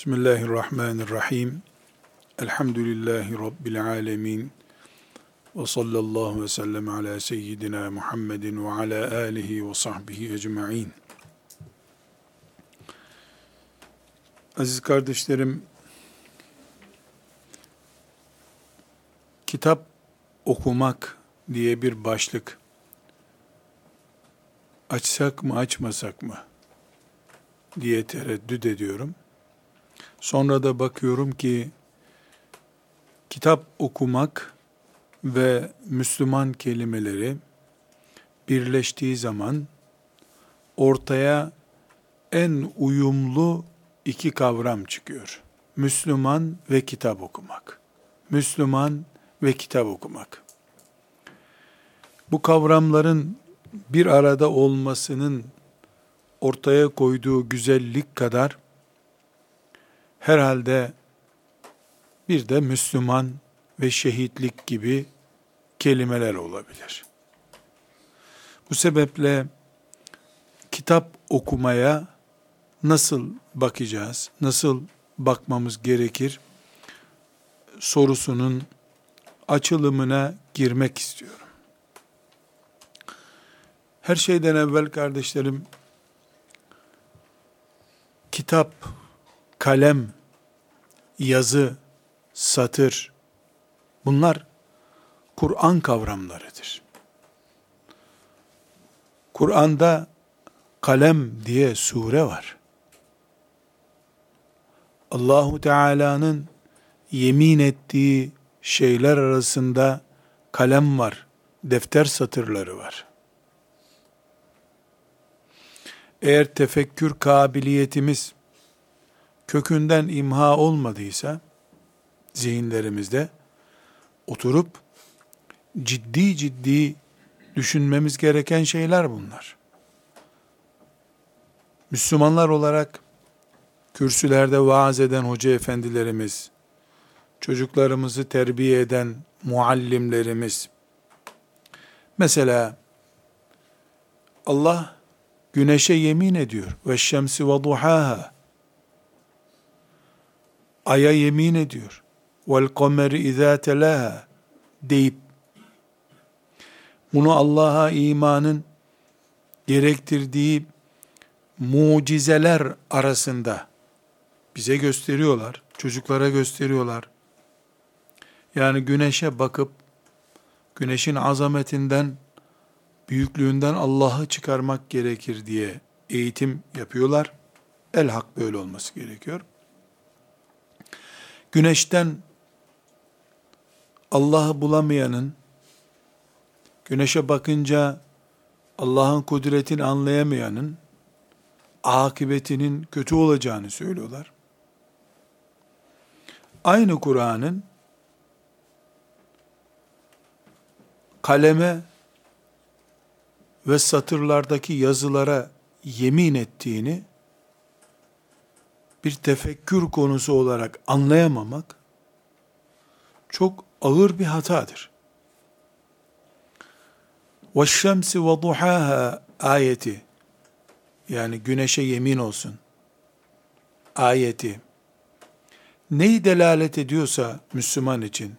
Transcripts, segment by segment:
Bismillahirrahmanirrahim. Elhamdülillahi Rabbil alemin. Ve sallallahu ve sellem ala seyyidina Muhammedin ve ala alihi ve sahbihi ecma'in. Aziz kardeşlerim, kitap okumak diye bir başlık açsak mı açmasak mı diye tereddüt ediyorum. Sonra da bakıyorum ki kitap okumak ve Müslüman kelimeleri birleştiği zaman ortaya en uyumlu iki kavram çıkıyor. Müslüman ve kitap okumak. Müslüman ve kitap okumak. Bu kavramların bir arada olmasının ortaya koyduğu güzellik kadar herhalde bir de Müslüman ve şehitlik gibi kelimeler olabilir. Bu sebeple kitap okumaya nasıl bakacağız, nasıl bakmamız gerekir sorusunun açılımına girmek istiyorum. Her şeyden evvel kardeşlerim, kitap, kalem, yazı, satır, bunlar Kur'an kavramlarıdır. Kur'an'da kalem diye sure var. Allahu Teala'nın yemin ettiği şeyler arasında kalem var, defter satırları var. Eğer tefekkür kabiliyetimiz kökünden imha olmadıysa zihinlerimizde oturup ciddi ciddi düşünmemiz gereken şeyler bunlar. Müslümanlar olarak kürsülerde vaaz eden hoca efendilerimiz, çocuklarımızı terbiye eden muallimlerimiz, mesela Allah güneşe yemin ediyor. Ve şemsi ve duhaha aya yemin ediyor. Vel kameri izâ telâhâ deyip bunu Allah'a imanın gerektirdiği mucizeler arasında bize gösteriyorlar, çocuklara gösteriyorlar. Yani güneşe bakıp güneşin azametinden, büyüklüğünden Allah'ı çıkarmak gerekir diye eğitim yapıyorlar. El hak böyle olması gerekiyor. Güneşten Allah'ı bulamayanın, güneşe bakınca Allah'ın kudretini anlayamayanın, akıbetinin kötü olacağını söylüyorlar. Aynı Kur'an'ın kaleme ve satırlardaki yazılara yemin ettiğini bir tefekkür konusu olarak anlayamamak çok ağır bir hatadır. وَالشَّمْسِ وَضُحَاهَا ayeti yani güneşe yemin olsun ayeti neyi delalet ediyorsa Müslüman için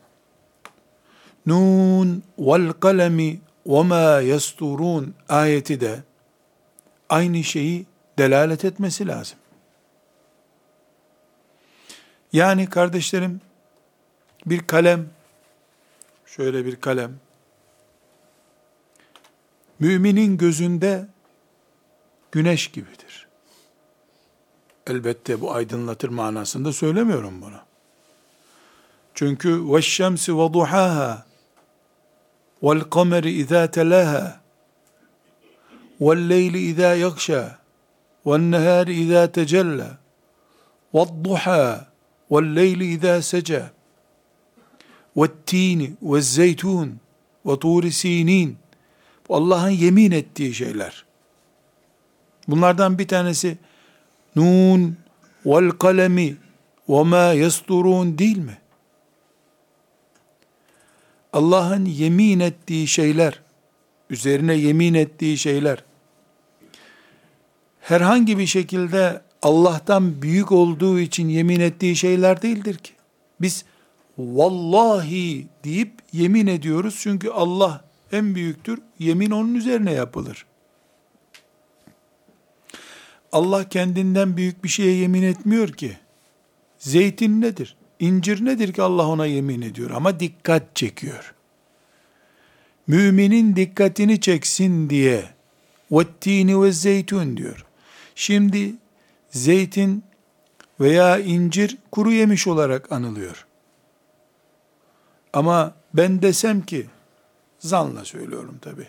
Nun vel kalemi ve ma yasturun ayeti de aynı şeyi delalet etmesi lazım. Yani kardeşlerim bir kalem şöyle bir kalem müminin gözünde güneş gibidir. Elbette bu aydınlatır manasında söylemiyorum bunu. Çünkü وَالشَّمْسِ وَضُحَاهَا وَالْقَمَرِ اِذَا تَلَاهَا وَاللَّيْلِ اِذَا يَغْشَى وَالنَّهَارِ اِذَا تَجَلَّى وَالضُّحَى وَاللَّيْلِ اِذَا سَجَى وَالتِّينِ وَالزَّيْتُونِ وَطُورِ سِينِينَ Bu Allah'ın yemin ettiği şeyler. Bunlardan bir tanesi Nun vel kalemi ve ma yasturun değil mi? Allah'ın yemin ettiği şeyler, üzerine yemin ettiği şeyler, herhangi bir şekilde Allah'tan büyük olduğu için yemin ettiği şeyler değildir ki. Biz vallahi deyip yemin ediyoruz çünkü Allah en büyüktür. Yemin onun üzerine yapılır. Allah kendinden büyük bir şeye yemin etmiyor ki. Zeytin nedir? İncir nedir ki Allah ona yemin ediyor ama dikkat çekiyor. Müminin dikkatini çeksin diye vettini ve zeytun diyor. Şimdi zeytin veya incir kuru yemiş olarak anılıyor. Ama ben desem ki, zanla söylüyorum tabi,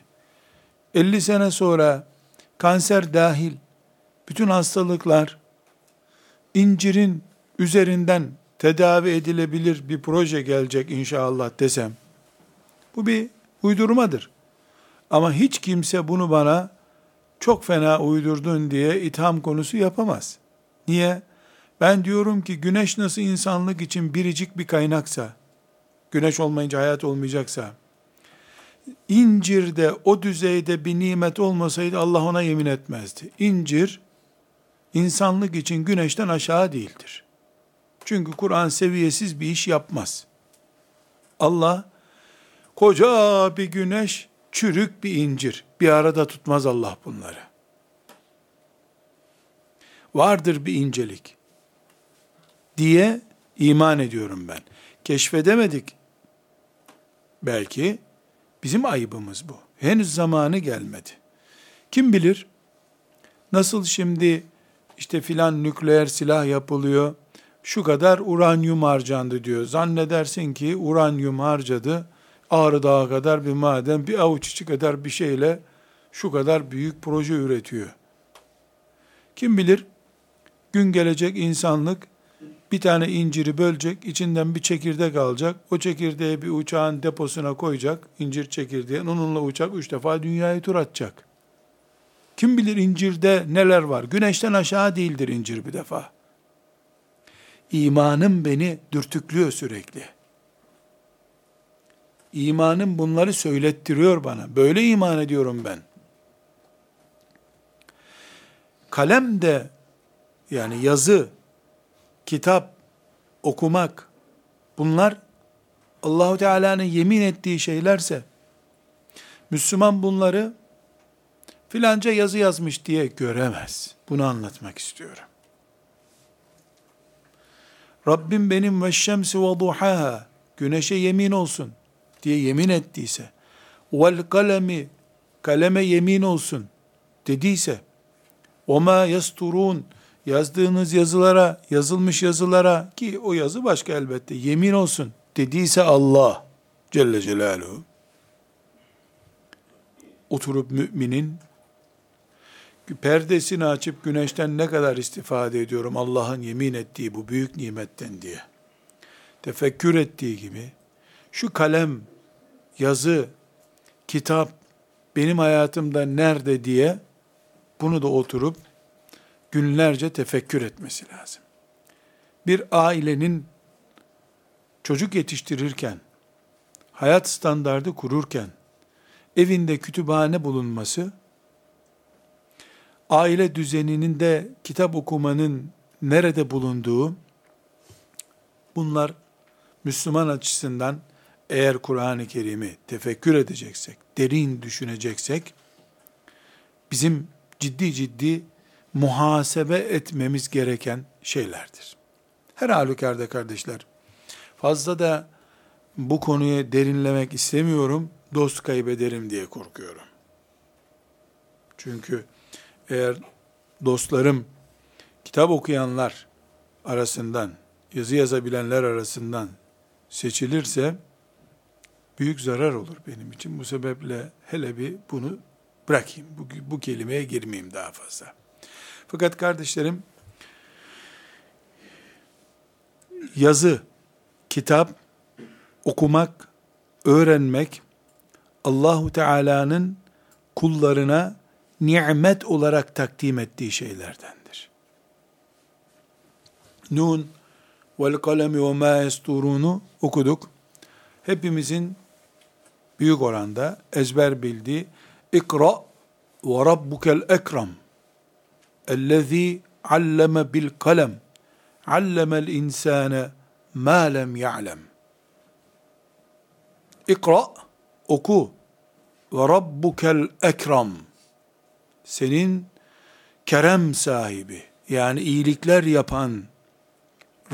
50 sene sonra kanser dahil bütün hastalıklar incirin üzerinden tedavi edilebilir bir proje gelecek inşallah desem, bu bir uydurmadır. Ama hiç kimse bunu bana çok fena uydurdun diye itham konusu yapamaz. Niye? Ben diyorum ki güneş nasıl insanlık için biricik bir kaynaksa, güneş olmayınca hayat olmayacaksa, incir de o düzeyde bir nimet olmasaydı Allah ona yemin etmezdi. İncir, insanlık için güneşten aşağı değildir. Çünkü Kur'an seviyesiz bir iş yapmaz. Allah, koca bir güneş, çürük bir incir, bir arada tutmaz Allah bunları. Vardır bir incelik diye iman ediyorum ben. Keşfedemedik. Belki bizim ayıbımız bu. Henüz zamanı gelmedi. Kim bilir nasıl şimdi işte filan nükleer silah yapılıyor, şu kadar uranyum harcandı diyor. Zannedersin ki uranyum harcadı, Ağrı Dağı kadar bir maden, bir avuç içi kadar bir şeyle şu kadar büyük proje üretiyor. Kim bilir gün gelecek insanlık bir tane inciri bölecek, içinden bir çekirdek alacak, o çekirdeği bir uçağın deposuna koyacak, incir çekirdeği, onunla uçak üç defa dünyayı tur atacak. Kim bilir incirde neler var? Güneşten aşağı değildir incir bir defa. İmanım beni dürtüklüyor sürekli. İmanım bunları söylettiriyor bana. Böyle iman ediyorum ben. Kalem de yani yazı, kitap, okumak bunlar Allahu Teala'nın yemin ettiği şeylerse Müslüman bunları filanca yazı yazmış diye göremez. Bunu anlatmak istiyorum. Rabbim benim ve şemsi ve duhaha güneşe yemin olsun diye yemin ettiyse vel kalemi kaleme yemin olsun dediyse o ma yasturun yazdığınız yazılara, yazılmış yazılara ki o yazı başka elbette yemin olsun dediyse Allah Celle Celaluhu oturup müminin perdesini açıp güneşten ne kadar istifade ediyorum Allah'ın yemin ettiği bu büyük nimetten diye. Tefekkür ettiği gibi şu kalem, yazı, kitap benim hayatımda nerede diye bunu da oturup günlerce tefekkür etmesi lazım. Bir ailenin çocuk yetiştirirken, hayat standardı kururken, evinde kütüphane bulunması, aile düzeninin de kitap okumanın nerede bulunduğu, bunlar Müslüman açısından eğer Kur'an-ı Kerim'i tefekkür edeceksek, derin düşüneceksek, bizim ciddi ciddi muhasebe etmemiz gereken şeylerdir. Her halükarda kardeşler, fazla da bu konuya derinlemek istemiyorum, dost kaybederim diye korkuyorum. Çünkü eğer dostlarım, kitap okuyanlar arasından, yazı yazabilenler arasından seçilirse, büyük zarar olur benim için. Bu sebeple hele bir bunu bırakayım. Bu, bu kelimeye girmeyeyim daha fazla. Fakat kardeşlerim, yazı, kitap, okumak, öğrenmek, Allahu Teala'nın kullarına nimet olarak takdim ettiği şeylerdendir. Nun vel kalemi ve ma okuduk. Hepimizin büyük oranda ezber bildiği ikra ve rabbukel ekrem ellezî alleme bil kalem allemel insane ma lem ya'lem. İkra, oku. Ve rabbukel ekram. Senin kerem sahibi, yani iyilikler yapan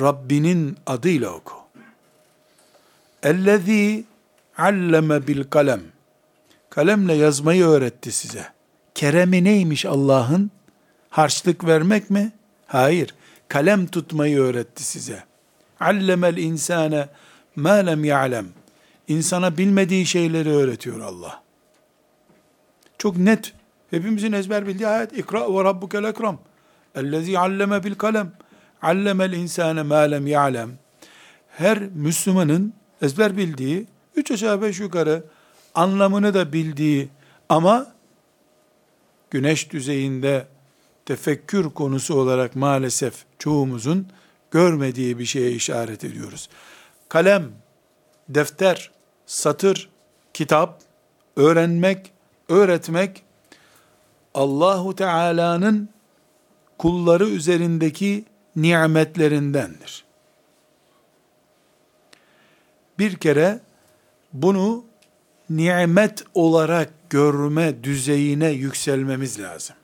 Rabbinin adıyla oku. Ellezî alleme bil kalem. Kalemle yazmayı öğretti size. Keremi neymiş Allah'ın? Harçlık vermek mi? Hayır. Kalem tutmayı öğretti size. Allemel insane ma lem ya'lem. İnsana bilmediği şeyleri öğretiyor Allah. Çok net. Hepimizin ezber bildiği ayet. İkra ve rabbukel ekram. Ellezî alleme bil kalem. Allemel insane ma lem ya'lem. Her Müslümanın ezber bildiği, üç aşağı beş yukarı anlamını da bildiği ama güneş düzeyinde tefekkür konusu olarak maalesef çoğumuzun görmediği bir şeye işaret ediyoruz. Kalem, defter, satır, kitap, öğrenmek, öğretmek Allahu Teala'nın kulları üzerindeki nimetlerindendir. Bir kere bunu nimet olarak görme düzeyine yükselmemiz lazım.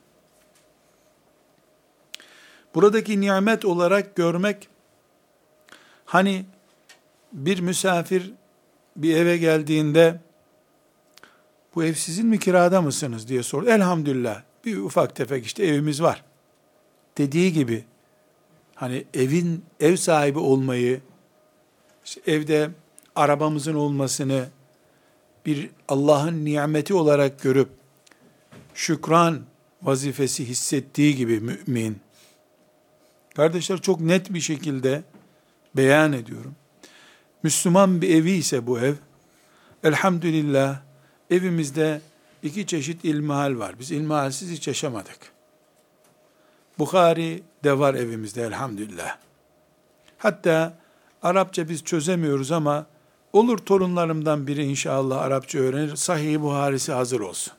Buradaki nimet olarak görmek, hani bir misafir bir eve geldiğinde, bu ev sizin mi kirada mısınız diye sordu. Elhamdülillah bir ufak tefek işte evimiz var. Dediği gibi, hani evin ev sahibi olmayı, işte evde arabamızın olmasını bir Allah'ın nimeti olarak görüp şükran vazifesi hissettiği gibi mümin, Kardeşler çok net bir şekilde beyan ediyorum. Müslüman bir evi ise bu ev, elhamdülillah evimizde iki çeşit ilmihal var. Biz ilmihalsiz hiç yaşamadık. Bukhari de var evimizde elhamdülillah. Hatta Arapça biz çözemiyoruz ama olur torunlarımdan biri inşallah Arapça öğrenir, Sahih Buharisi hazır olsun.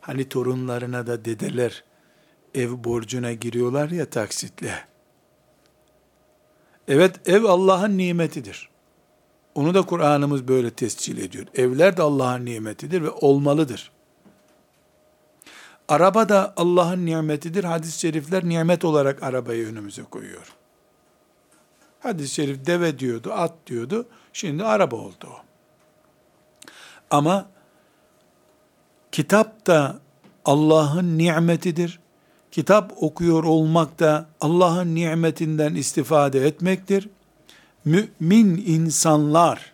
Hani torunlarına da dedeler, ev borcuna giriyorlar ya taksitle. Evet ev Allah'ın nimetidir. Onu da Kur'an'ımız böyle tescil ediyor. Evler de Allah'ın nimetidir ve olmalıdır. Araba da Allah'ın nimetidir. Hadis-i şerifler nimet olarak arabayı önümüze koyuyor. Hadis-i şerif deve diyordu, at diyordu. Şimdi araba oldu o. Ama kitap da Allah'ın nimetidir kitap okuyor olmak da Allah'ın nimetinden istifade etmektir. Mümin insanlar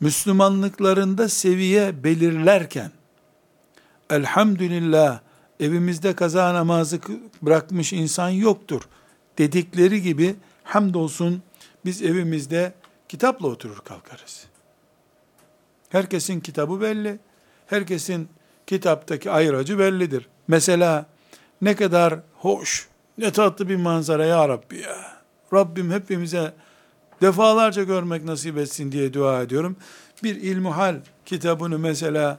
Müslümanlıklarında seviye belirlerken elhamdülillah evimizde kaza namazı bırakmış insan yoktur dedikleri gibi hamdolsun biz evimizde kitapla oturur kalkarız. Herkesin kitabı belli. Herkesin kitaptaki ayracı bellidir. Mesela ne kadar hoş, ne tatlı bir manzara ya Rabbi ya. Rabbim hepimize defalarca görmek nasip etsin diye dua ediyorum. Bir ilmuhal kitabını mesela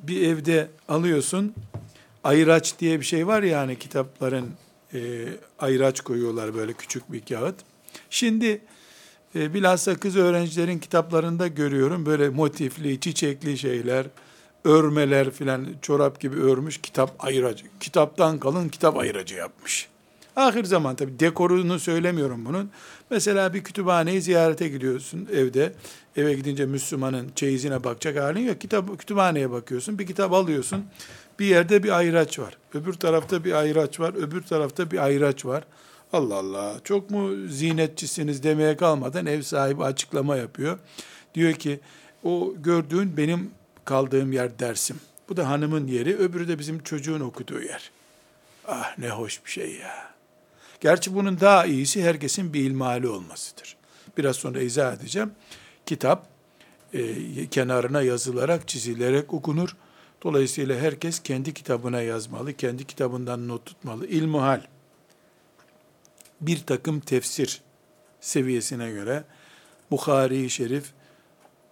bir evde alıyorsun. Ayraç diye bir şey var ya hani kitapların e, ayraç koyuyorlar böyle küçük bir kağıt. Şimdi e, bilhassa kız öğrencilerin kitaplarında görüyorum böyle motifli, çiçekli şeyler, örmeler filan çorap gibi örmüş kitap ayıracı. Kitaptan kalın kitap ayıracı yapmış. Ahir zaman tabi dekorunu söylemiyorum bunun. Mesela bir kütüphaneyi ziyarete gidiyorsun evde. Eve gidince Müslümanın çeyizine bakacak halin yok. Kitap, kütüphaneye bakıyorsun. Bir kitap alıyorsun. Bir yerde bir ayraç var. Öbür tarafta bir ayraç var. Öbür tarafta bir ayraç var. Allah Allah çok mu zinetçisiniz demeye kalmadan ev sahibi açıklama yapıyor. Diyor ki o gördüğün benim kaldığım yer dersim. Bu da hanımın yeri, öbürü de bizim çocuğun okuduğu yer. Ah ne hoş bir şey ya. Gerçi bunun daha iyisi herkesin bir ilmali olmasıdır. Biraz sonra izah edeceğim. Kitap e, kenarına yazılarak, çizilerek okunur. Dolayısıyla herkes kendi kitabına yazmalı, kendi kitabından not tutmalı. İlmuhal, bir takım tefsir seviyesine göre Bukhari-i Şerif,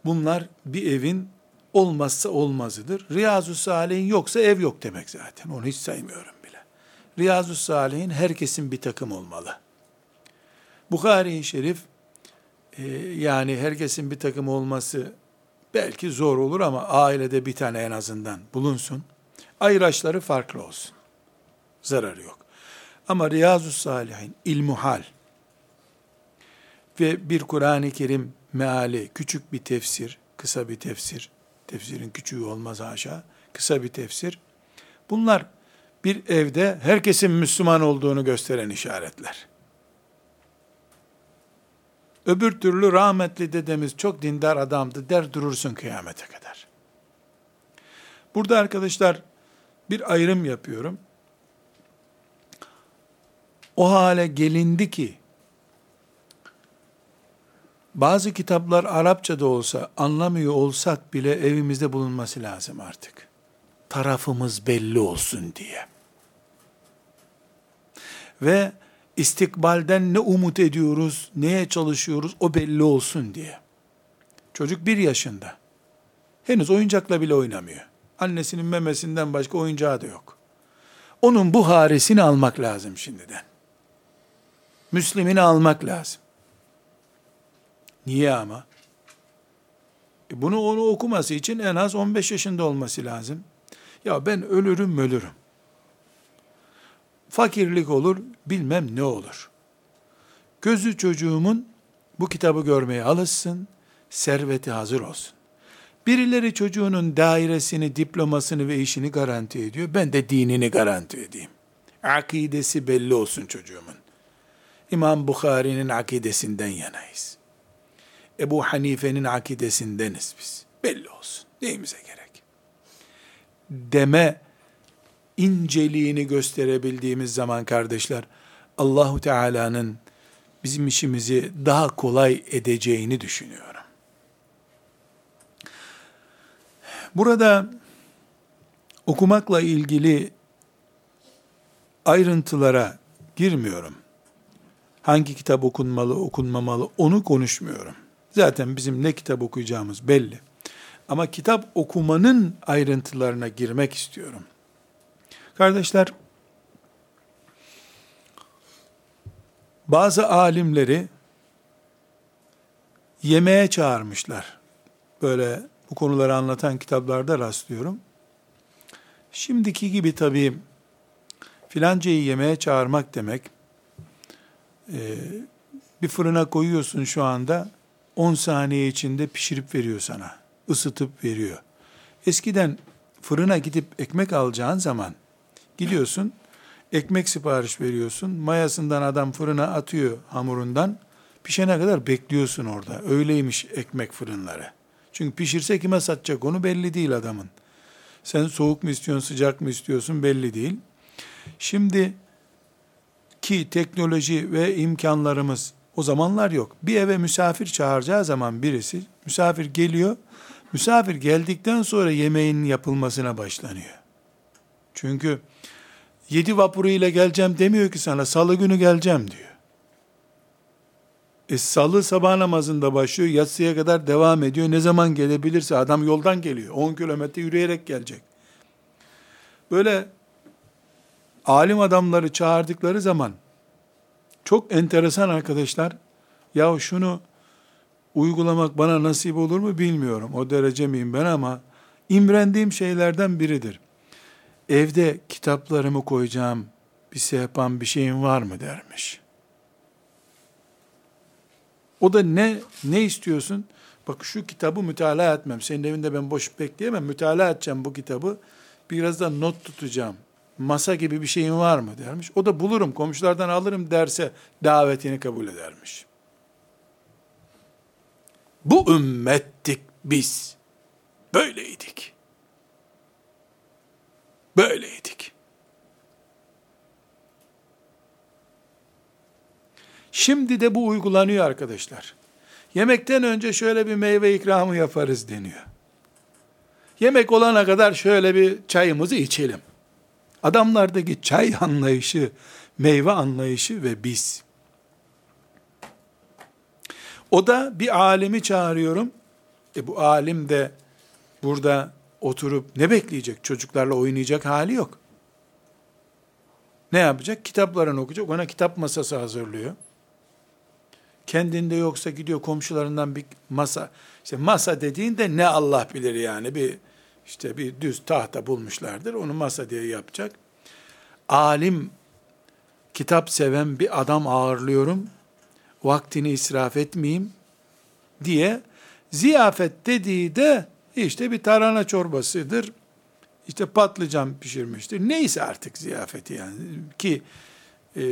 bunlar bir evin olmazsa olmazıdır. Riyazu Salih'in yoksa ev yok demek zaten. Onu hiç saymıyorum bile. Riyazu Salihin herkesin bir takım olmalı. Bukhari-i Şerif e, yani herkesin bir takım olması belki zor olur ama ailede bir tane en azından bulunsun. Ayraçları farklı olsun. Zararı yok. Ama Riyazu Salihin, İlmuhal ve bir Kur'an-ı Kerim meali, küçük bir tefsir, kısa bir tefsir, tefsirin küçüğü olmaz haşa, kısa bir tefsir. Bunlar bir evde herkesin Müslüman olduğunu gösteren işaretler. Öbür türlü rahmetli dedemiz çok dindar adamdı der durursun kıyamete kadar. Burada arkadaşlar bir ayrım yapıyorum. O hale gelindi ki bazı kitaplar Arapça da olsa anlamıyor olsak bile evimizde bulunması lazım artık. Tarafımız belli olsun diye. Ve istikbalden ne umut ediyoruz, neye çalışıyoruz o belli olsun diye. Çocuk bir yaşında. Henüz oyuncakla bile oynamıyor. Annesinin memesinden başka oyuncağı da yok. Onun bu haresini almak lazım şimdiden. Müslimini almak lazım. Niye ama? E bunu onu okuması için en az 15 yaşında olması lazım. Ya ben ölürüm ölürüm. Fakirlik olur, bilmem ne olur. Gözü çocuğumun bu kitabı görmeye alışsın, serveti hazır olsun. Birileri çocuğunun dairesini, diplomasını ve işini garanti ediyor. Ben de dinini garanti edeyim. Akidesi belli olsun çocuğumun. İmam Bukhari'nin akidesinden yanayız. Ebu Hanife'nin akidesindeniz biz. Belli olsun. Neyimize gerek? Deme inceliğini gösterebildiğimiz zaman kardeşler, Allahu Teala'nın bizim işimizi daha kolay edeceğini düşünüyorum. Burada okumakla ilgili ayrıntılara girmiyorum. Hangi kitap okunmalı, okunmamalı onu konuşmuyorum. Zaten bizim ne kitap okuyacağımız belli. Ama kitap okumanın ayrıntılarına girmek istiyorum. Kardeşler, bazı alimleri yemeğe çağırmışlar. Böyle bu konuları anlatan kitaplarda rastlıyorum. Şimdiki gibi tabii filancayı yemeğe çağırmak demek, e, bir fırına koyuyorsun şu anda, 10 saniye içinde pişirip veriyor sana, ısıtıp veriyor. Eskiden fırına gidip ekmek alacağın zaman, gidiyorsun, ekmek sipariş veriyorsun, mayasından adam fırına atıyor hamurundan, pişene kadar bekliyorsun orada. Öyleymiş ekmek fırınları. Çünkü pişirse kime satacak onu belli değil adamın. Sen soğuk mu istiyorsun, sıcak mı istiyorsun belli değil. Şimdi ki teknoloji ve imkanlarımız o zamanlar yok. Bir eve misafir çağıracağı zaman birisi, misafir geliyor, misafir geldikten sonra yemeğin yapılmasına başlanıyor. Çünkü yedi vapuruyla geleceğim demiyor ki sana, salı günü geleceğim diyor. E salı sabah namazında başlıyor, yatsıya kadar devam ediyor. Ne zaman gelebilirse adam yoldan geliyor. 10 kilometre yürüyerek gelecek. Böyle alim adamları çağırdıkları zaman çok enteresan arkadaşlar. Ya şunu uygulamak bana nasip olur mu bilmiyorum. O derece miyim ben ama imrendiğim şeylerden biridir. Evde kitaplarımı koyacağım bir sehpan bir şeyin var mı dermiş. O da ne ne istiyorsun? Bak şu kitabı mütalaa etmem. Senin evinde ben boş bekleyemem. Mütalaa edeceğim bu kitabı. Biraz da not tutacağım. Masa gibi bir şeyin var mı dermiş. O da bulurum komşulardan alırım derse davetini kabul edermiş. Bu ümmettik biz. Böyleydik. Böyleydik. Şimdi de bu uygulanıyor arkadaşlar. Yemekten önce şöyle bir meyve ikramı yaparız deniyor. Yemek olana kadar şöyle bir çayımızı içelim. Adamlardaki çay anlayışı, meyve anlayışı ve biz. O da bir alimi çağırıyorum. E bu alim de burada oturup ne bekleyecek? Çocuklarla oynayacak hali yok. Ne yapacak? Kitaplarını okuyacak. Ona kitap masası hazırlıyor. Kendinde yoksa gidiyor komşularından bir masa. İşte masa dediğinde ne Allah bilir yani bir işte bir düz tahta bulmuşlardır. Onu masa diye yapacak. Alim, kitap seven bir adam ağırlıyorum. Vaktini israf etmeyeyim diye ziyafet dediği de işte bir tarhana çorbasıdır. İşte patlıcan pişirmiştir. Neyse artık ziyafeti yani ki e,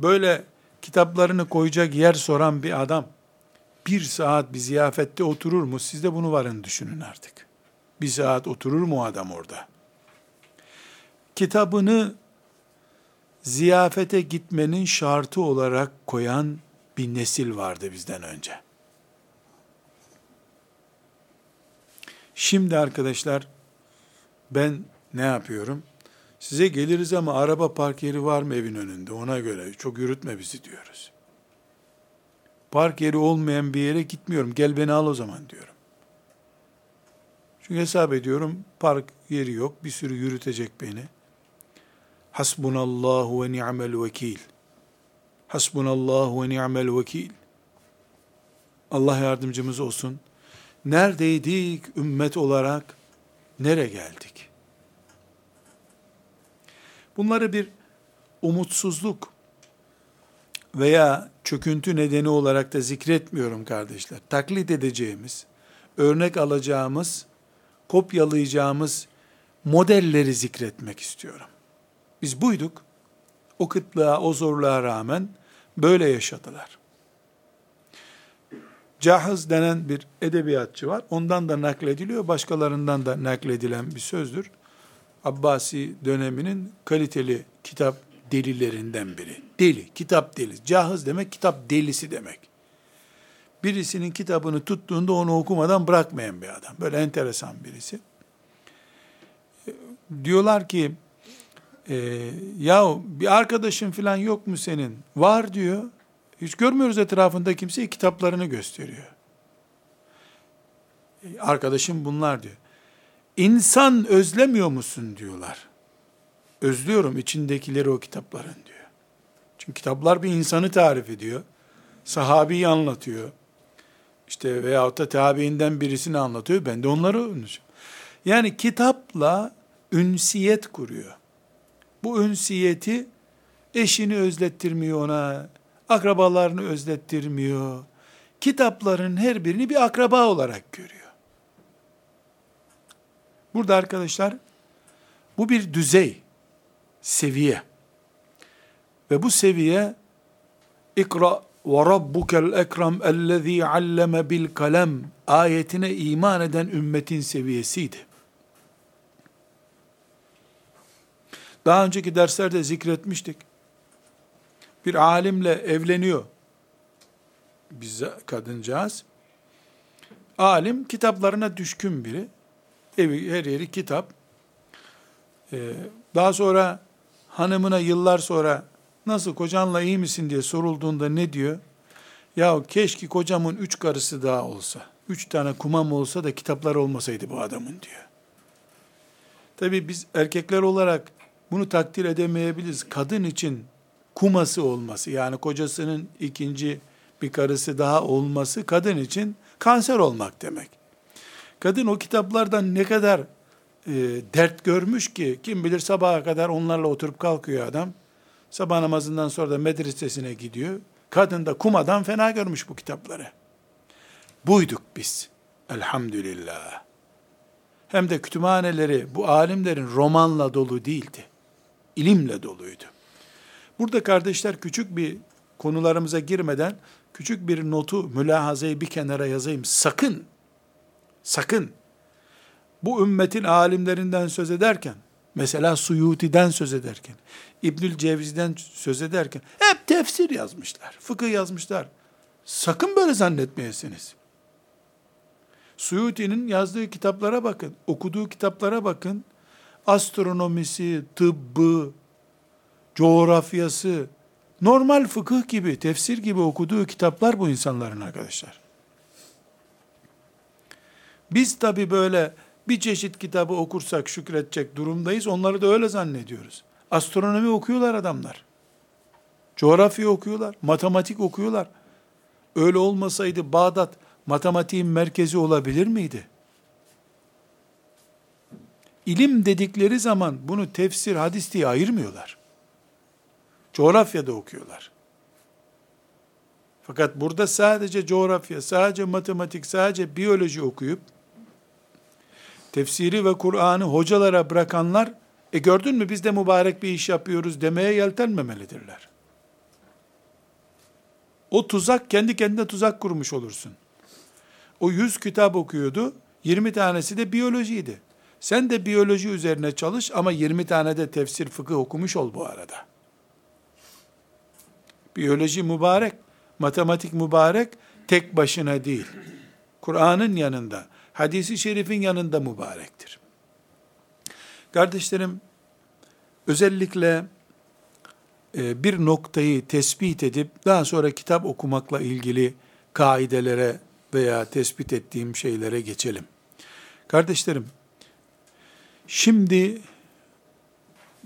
böyle kitaplarını koyacak yer soran bir adam bir saat bir ziyafette oturur mu? Siz de bunu varın düşünün artık. Bir saat oturur mu adam orada? Kitabını ziyafete gitmenin şartı olarak koyan bir nesil vardı bizden önce. Şimdi arkadaşlar ben ne yapıyorum? Size geliriz ama araba park yeri var mı evin önünde? Ona göre çok yürütme bizi diyoruz. Park yeri olmayan bir yere gitmiyorum. Gel beni al o zaman diyorum. Çünkü hesap ediyorum park yeri yok. Bir sürü yürütecek beni. Hasbunallahu ve ni'mel vekil. Hasbunallahu ve ni'mel vekil. Allah yardımcımız olsun. Neredeydik ümmet olarak? Nere geldik? Bunları bir umutsuzluk veya çöküntü nedeni olarak da zikretmiyorum kardeşler. Taklit edeceğimiz, örnek alacağımız, kopyalayacağımız modelleri zikretmek istiyorum. Biz buyduk. O kıtlığa, o zorluğa rağmen böyle yaşadılar. Cahız denen bir edebiyatçı var. Ondan da naklediliyor, başkalarından da nakledilen bir sözdür. Abbasi döneminin kaliteli kitap delilerinden biri. Deli, kitap deli. Cahız demek kitap delisi demek. Birisinin kitabını tuttuğunda onu okumadan bırakmayan bir adam. Böyle enteresan birisi. Diyorlar ki, e, ya bir arkadaşın falan yok mu senin? Var diyor. Hiç görmüyoruz etrafında kimseyi kitaplarını gösteriyor. E, arkadaşım bunlar diyor. İnsan özlemiyor musun diyorlar. Özlüyorum içindekileri o kitapların diyor. Çünkü kitaplar bir insanı tarif ediyor. Sahabeyi anlatıyor. İşte veyahut da tabiinden birisini anlatıyor. Ben de onları öğreneceğim. Yani kitapla ünsiyet kuruyor. Bu ünsiyeti eşini özlettirmiyor ona, akrabalarını özlettirmiyor. Kitapların her birini bir akraba olarak görüyor. Burada arkadaşlar bu bir düzey, seviye. Ve bu seviye ikra ve rabbukel ekrem ellezî alleme bil kalem ayetine iman eden ümmetin seviyesiydi. Daha önceki derslerde zikretmiştik. Bir alimle evleniyor. Bize kadıncağız. Alim kitaplarına düşkün biri. Evi her yeri kitap. Ee, daha sonra hanımına yıllar sonra nasıl kocanla iyi misin diye sorulduğunda ne diyor? Ya keşke kocamın üç karısı daha olsa. Üç tane kumam olsa da kitaplar olmasaydı bu adamın diyor. Tabi biz erkekler olarak bunu takdir edemeyebiliriz. Kadın için kuması olması yani kocasının ikinci bir karısı daha olması kadın için kanser olmak demek. Kadın o kitaplardan ne kadar e, dert görmüş ki kim bilir sabaha kadar onlarla oturup kalkıyor adam. Sabah namazından sonra da medresesine gidiyor. Kadın da kumadan fena görmüş bu kitapları. Buyduk biz. Elhamdülillah. Hem de kütüphaneleri bu alimlerin romanla dolu değildi. İlimle doluydu. Burada kardeşler küçük bir konularımıza girmeden küçük bir notu, mülahazayı bir kenara yazayım. Sakın, sakın bu ümmetin alimlerinden söz ederken, mesela Suyuti'den söz ederken, İbnül Cevzi'den söz ederken hep tefsir yazmışlar, fıkıh yazmışlar. Sakın böyle zannetmeyesiniz. Suyuti'nin yazdığı kitaplara bakın, okuduğu kitaplara bakın. Astronomisi, tıbbı, coğrafyası, normal fıkıh gibi, tefsir gibi okuduğu kitaplar bu insanların arkadaşlar. Biz tabi böyle bir çeşit kitabı okursak şükredecek durumdayız. Onları da öyle zannediyoruz. Astronomi okuyorlar adamlar. Coğrafya okuyorlar, matematik okuyorlar. Öyle olmasaydı Bağdat matematiğin merkezi olabilir miydi? İlim dedikleri zaman bunu tefsir, hadis diye ayırmıyorlar. Coğrafyada okuyorlar. Fakat burada sadece coğrafya, sadece matematik, sadece biyoloji okuyup tefsiri ve Kur'an'ı hocalara bırakanlar e gördün mü biz de mübarek bir iş yapıyoruz demeye yeltenmemelidirler. O tuzak kendi kendine tuzak kurmuş olursun. O 100 kitap okuyordu, 20 tanesi de biyolojiydi. Sen de biyoloji üzerine çalış ama 20 tane de tefsir fıkıh okumuş ol bu arada. Biyoloji mübarek, matematik mübarek, tek başına değil. Kur'an'ın yanında, hadisi şerifin yanında mübarektir. Kardeşlerim, özellikle e, bir noktayı tespit edip daha sonra kitap okumakla ilgili kaidelere veya tespit ettiğim şeylere geçelim. Kardeşlerim, şimdi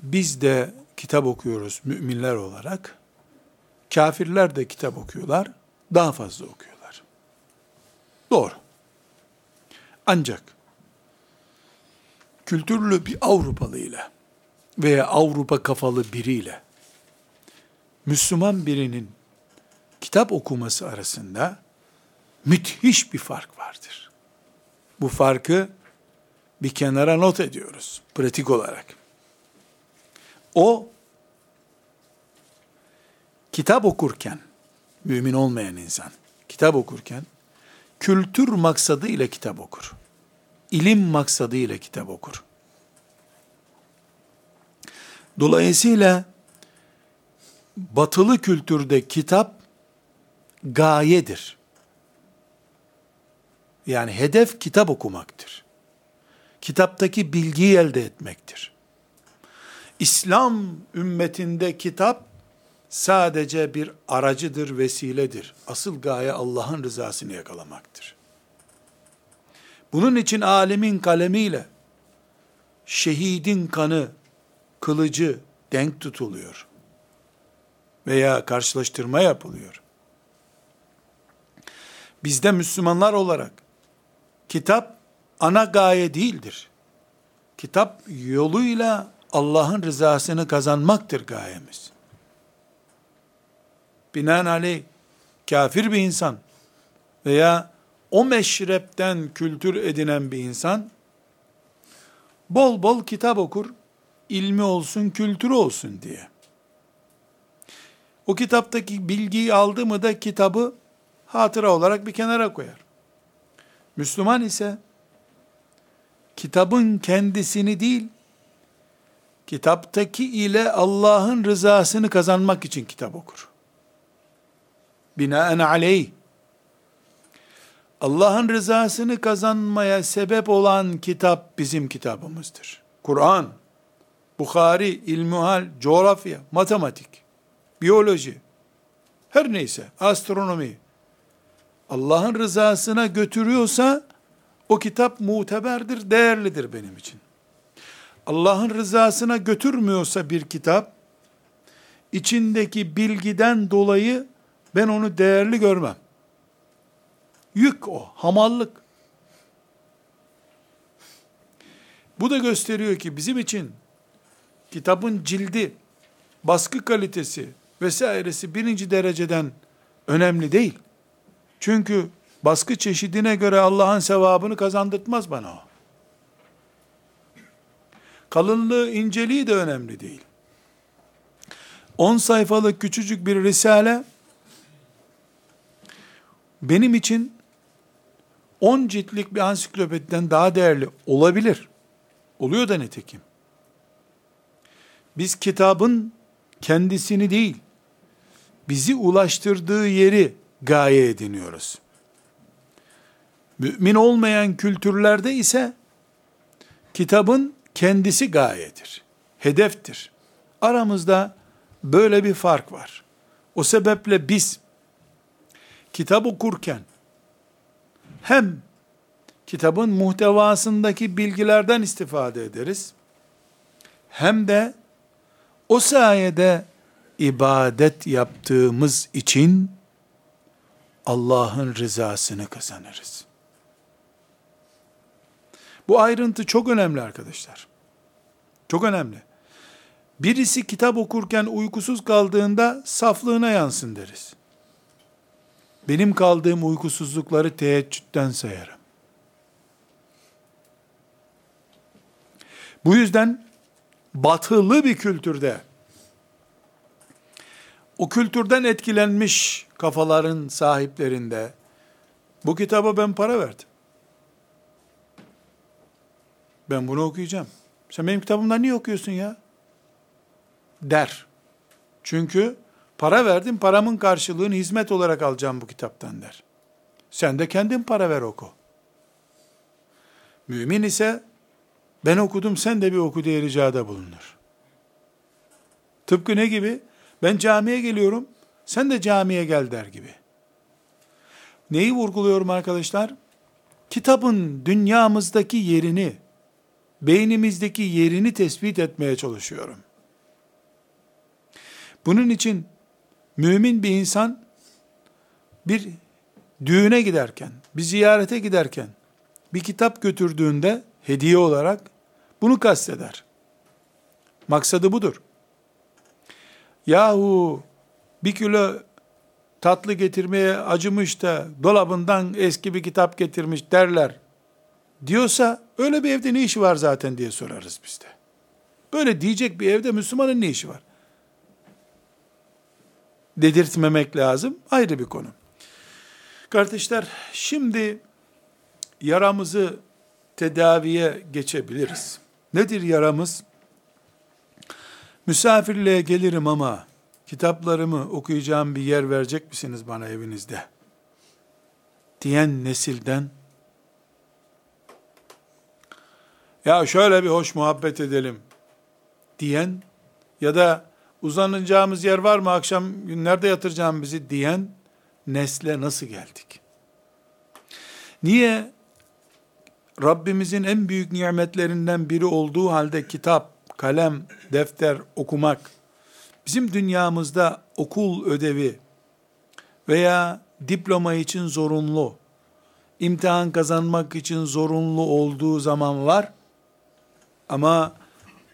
biz de kitap okuyoruz müminler olarak. Kafirler de kitap okuyorlar, daha fazla okuyorlar. Doğru. Ancak kültürlü bir Avrupalı ile veya Avrupa kafalı biriyle Müslüman birinin kitap okuması arasında müthiş bir fark vardır. Bu farkı bir kenara not ediyoruz pratik olarak. O kitap okurken mümin olmayan insan kitap okurken kültür maksadı ile kitap okur. İlim maksadı ile kitap okur. Dolayısıyla batılı kültürde kitap gayedir. Yani hedef kitap okumaktır. Kitaptaki bilgiyi elde etmektir. İslam ümmetinde kitap sadece bir aracıdır, vesiledir. Asıl gaye Allah'ın rızasını yakalamaktır. Bunun için alemin kalemiyle şehidin kanı, kılıcı denk tutuluyor. Veya karşılaştırma yapılıyor. Bizde Müslümanlar olarak kitap ana gaye değildir. Kitap yoluyla Allah'ın rızasını kazanmaktır gayemiz. Binaenaleyh kafir bir insan veya o meşrepten kültür edinen bir insan bol bol kitap okur, ilmi olsun, kültürü olsun diye. O kitaptaki bilgiyi aldı mı da kitabı hatıra olarak bir kenara koyar. Müslüman ise kitabın kendisini değil, kitaptaki ile Allah'ın rızasını kazanmak için kitap okur. Binaen aleyh, Allah'ın rızasını kazanmaya sebep olan kitap bizim kitabımızdır. Kur'an, Bukhari, ilmuhal, coğrafya, matematik, biyoloji, her neyse, astronomi, Allah'ın rızasına götürüyorsa, o kitap muteberdir, değerlidir benim için. Allah'ın rızasına götürmüyorsa bir kitap, içindeki bilgiden dolayı ben onu değerli görmem. Yük o, hamallık. Bu da gösteriyor ki bizim için kitabın cildi, baskı kalitesi vesairesi birinci dereceden önemli değil. Çünkü baskı çeşidine göre Allah'ın sevabını kazandırtmaz bana o. Kalınlığı, inceliği de önemli değil. 10 sayfalık küçücük bir risale benim için 10 ciltlik bir ansiklopediden daha değerli olabilir. Oluyor da nitekim. Biz kitabın kendisini değil, bizi ulaştırdığı yeri gaye ediniyoruz. Mümin olmayan kültürlerde ise kitabın kendisi gayedir, hedeftir. Aramızda böyle bir fark var. O sebeple biz kitap okurken hem kitabın muhtevasındaki bilgilerden istifade ederiz, hem de O sayede ibadet yaptığımız için Allah'ın rızasını kazanırız. Bu ayrıntı çok önemli arkadaşlar. Çok önemli. Birisi kitap okurken uykusuz kaldığında saflığına yansın deriz. Benim kaldığım uykusuzlukları teheccüden sayarım. Bu yüzden batılı bir kültürde o kültürden etkilenmiş kafaların sahiplerinde bu kitaba ben para verdim. Ben bunu okuyacağım. Sen benim kitabımdan niye okuyorsun ya? Der. Çünkü para verdim, paramın karşılığını hizmet olarak alacağım bu kitaptan der. Sen de kendin para ver oku. Mümin ise ben okudum sen de bir oku diye ricada bulunur. Tıpkı ne gibi? Ben camiye geliyorum, sen de camiye gel der gibi. Neyi vurguluyorum arkadaşlar? Kitabın dünyamızdaki yerini, beynimizdeki yerini tespit etmeye çalışıyorum. Bunun için mümin bir insan bir düğüne giderken, bir ziyarete giderken bir kitap götürdüğünde hediye olarak bunu kasteder. Maksadı budur. Yahu bir kilo tatlı getirmeye acımış da dolabından eski bir kitap getirmiş derler diyorsa öyle bir evde ne işi var zaten diye sorarız biz de. Böyle diyecek bir evde Müslümanın ne işi var? Dedirtmemek lazım ayrı bir konu. Kardeşler şimdi yaramızı tedaviye geçebiliriz. Nedir yaramız? Misafirliğe gelirim ama kitaplarımı okuyacağım bir yer verecek misiniz bana evinizde? Diyen nesilden ya şöyle bir hoş muhabbet edelim diyen ya da uzanacağımız yer var mı akşam nerede yatıracağım bizi diyen nesle nasıl geldik? Niye Rabbimizin en büyük nimetlerinden biri olduğu halde kitap, kalem, defter okumak, bizim dünyamızda okul ödevi veya diploma için zorunlu, imtihan kazanmak için zorunlu olduğu zaman var. Ama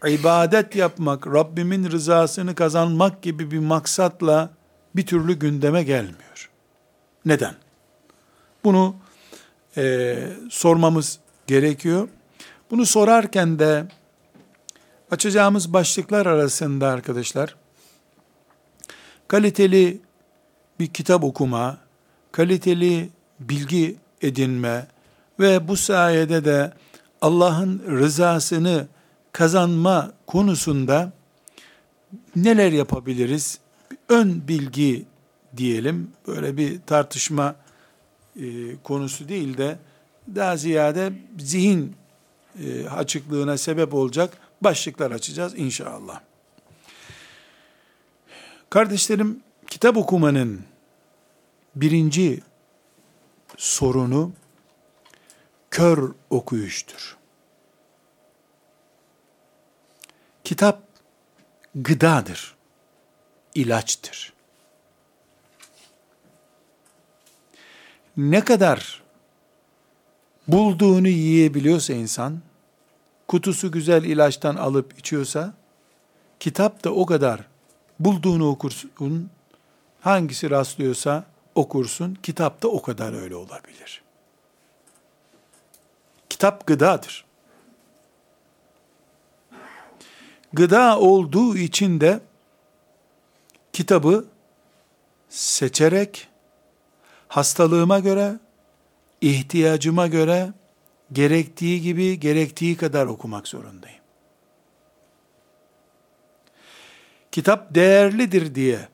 ibadet yapmak, Rabbimin rızasını kazanmak gibi bir maksatla bir türlü gündeme gelmiyor. Neden? Bunu e, sormamız gerekiyor. Bunu sorarken de açacağımız başlıklar arasında arkadaşlar kaliteli bir kitap okuma, kaliteli bilgi edinme ve bu sayede de Allah'ın rızasını kazanma konusunda neler yapabiliriz? Ön bilgi diyelim. Böyle bir tartışma e, konusu değil de daha ziyade zihin e, açıklığına sebep olacak başlıklar açacağız inşallah. Kardeşlerim, kitap okumanın birinci sorunu kör okuyuştur. Kitap gıdadır, ilaçtır. Ne kadar bulduğunu yiyebiliyorsa insan, kutusu güzel ilaçtan alıp içiyorsa, kitap da o kadar bulduğunu okursun, hangisi rastlıyorsa okursun, kitap da o kadar öyle olabilir. Kitap gıdadır. Gıda olduğu için de kitabı seçerek hastalığıma göre ihtiyacıma göre gerektiği gibi gerektiği kadar okumak zorundayım. Kitap değerlidir diye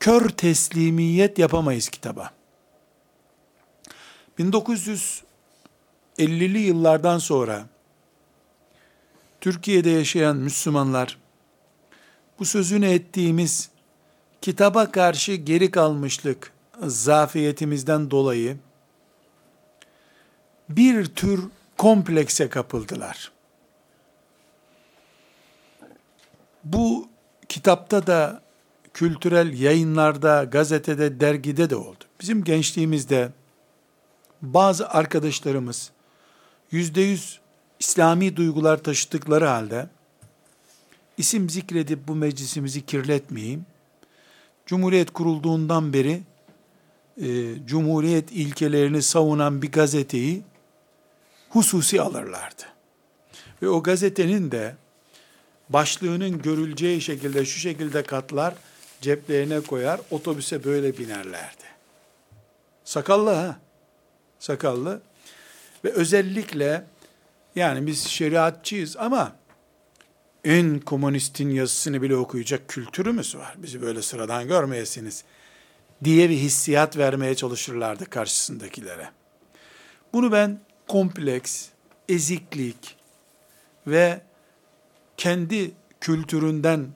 kör teslimiyet yapamayız kitaba. 1950'li yıllardan sonra Türkiye'de yaşayan Müslümanlar bu sözünü ettiğimiz kitaba karşı geri kalmışlık zafiyetimizden dolayı bir tür komplekse kapıldılar. Bu kitapta da, kültürel yayınlarda, gazetede, dergide de oldu. Bizim gençliğimizde bazı arkadaşlarımız yüzde yüz İslami duygular taşıdıkları halde isim zikredip bu meclisimizi kirletmeyeyim. Cumhuriyet kurulduğundan beri e, Cumhuriyet ilkelerini savunan bir gazeteyi hususi alırlardı. Ve o gazetenin de başlığının görüleceği şekilde şu şekilde katlar, ceplerine koyar, otobüse böyle binerlerdi. Sakallı ha, sakallı. Ve özellikle yani biz şeriatçıyız ama en komünistin yazısını bile okuyacak kültürümüz var. Bizi böyle sıradan görmeyesiniz diye bir hissiyat vermeye çalışırlardı karşısındakilere. Bunu ben kompleks, eziklik ve kendi kültüründen,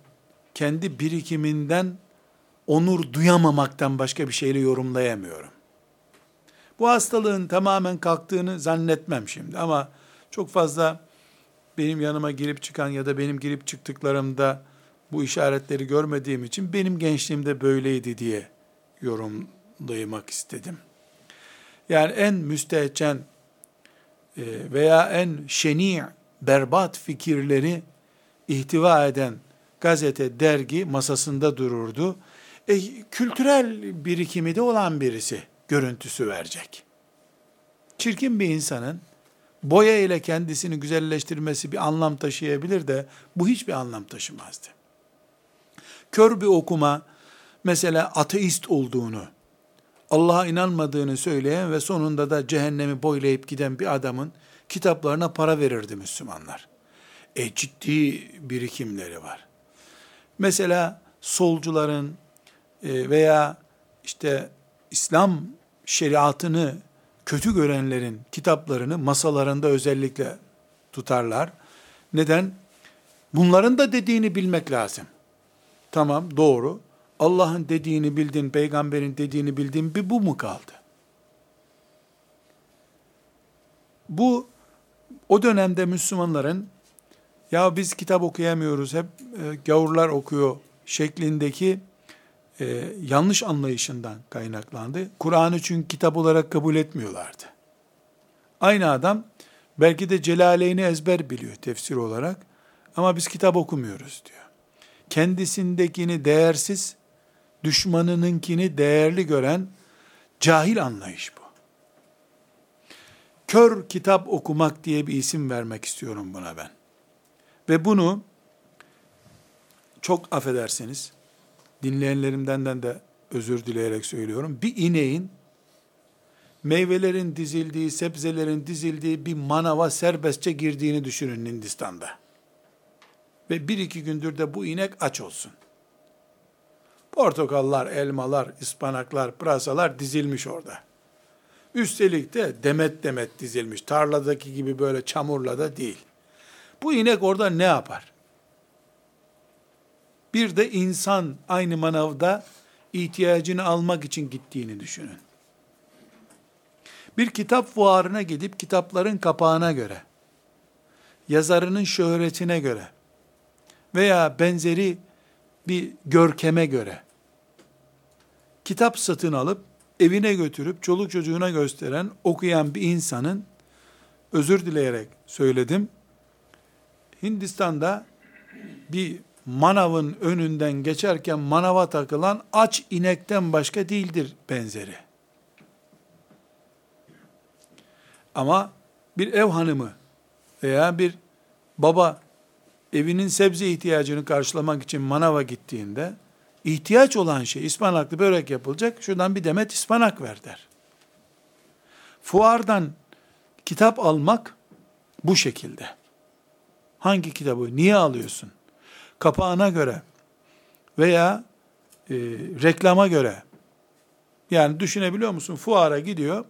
kendi birikiminden onur duyamamaktan başka bir şeyle yorumlayamıyorum. Bu hastalığın tamamen kalktığını zannetmem şimdi ama çok fazla benim yanıma girip çıkan ya da benim girip çıktıklarımda bu işaretleri görmediğim için benim gençliğimde böyleydi diye yorumlamak istedim. Yani en müstehcen e, veya en şeni, berbat fikirleri ihtiva eden gazete, dergi masasında dururdu. E, kültürel birikimi de olan birisi görüntüsü verecek. Çirkin bir insanın boya ile kendisini güzelleştirmesi bir anlam taşıyabilir de bu hiçbir anlam taşımazdı. Kör bir okuma mesela ateist olduğunu, Allah'a inanmadığını söyleyen ve sonunda da cehennemi boylayıp giden bir adamın kitaplarına para verirdi Müslümanlar. E ciddi birikimleri var. Mesela solcuların e, veya işte İslam şeriatını kötü görenlerin kitaplarını masalarında özellikle tutarlar. Neden? Bunların da dediğini bilmek lazım. Tamam doğru. Allah'ın dediğini bildin, peygamberin dediğini bildin bir bu mu kaldı? Bu o dönemde Müslümanların ya biz kitap okuyamıyoruz, hep e, gavurlar okuyor şeklindeki e, yanlış anlayışından kaynaklandı. Kur'an'ı çünkü kitap olarak kabul etmiyorlardı. Aynı adam belki de Celaleyn'i ezber biliyor tefsir olarak ama biz kitap okumuyoruz diyor. Kendisindekini değersiz, düşmanınınkini değerli gören cahil anlayış bu. Kör kitap okumak diye bir isim vermek istiyorum buna ben. Ve bunu çok affedersiniz, dinleyenlerimden de özür dileyerek söylüyorum. Bir ineğin meyvelerin dizildiği, sebzelerin dizildiği bir manava serbestçe girdiğini düşünün Hindistan'da. Ve bir iki gündür de bu inek aç olsun. Portakallar, elmalar, ıspanaklar, pırasalar dizilmiş orada. Üstelik de demet demet dizilmiş. Tarladaki gibi böyle çamurla da değil. Bu inek orada ne yapar? Bir de insan aynı manavda ihtiyacını almak için gittiğini düşünün. Bir kitap fuarına gidip kitapların kapağına göre, yazarının şöhretine göre veya benzeri bir görkeme göre kitap satın alıp evine götürüp çoluk çocuğuna gösteren, okuyan bir insanın özür dileyerek söyledim. Hindistan'da bir manavın önünden geçerken manava takılan aç inekten başka değildir benzeri. Ama bir ev hanımı veya bir baba evinin sebze ihtiyacını karşılamak için manava gittiğinde ihtiyaç olan şey ıspanaklı börek yapılacak. Şuradan bir demet ıspanak ver der. Fuardan kitap almak bu şekilde. Hangi kitabı niye alıyorsun? Kapağına göre veya e, reklama göre yani düşünebiliyor musun? Fuara gidiyor.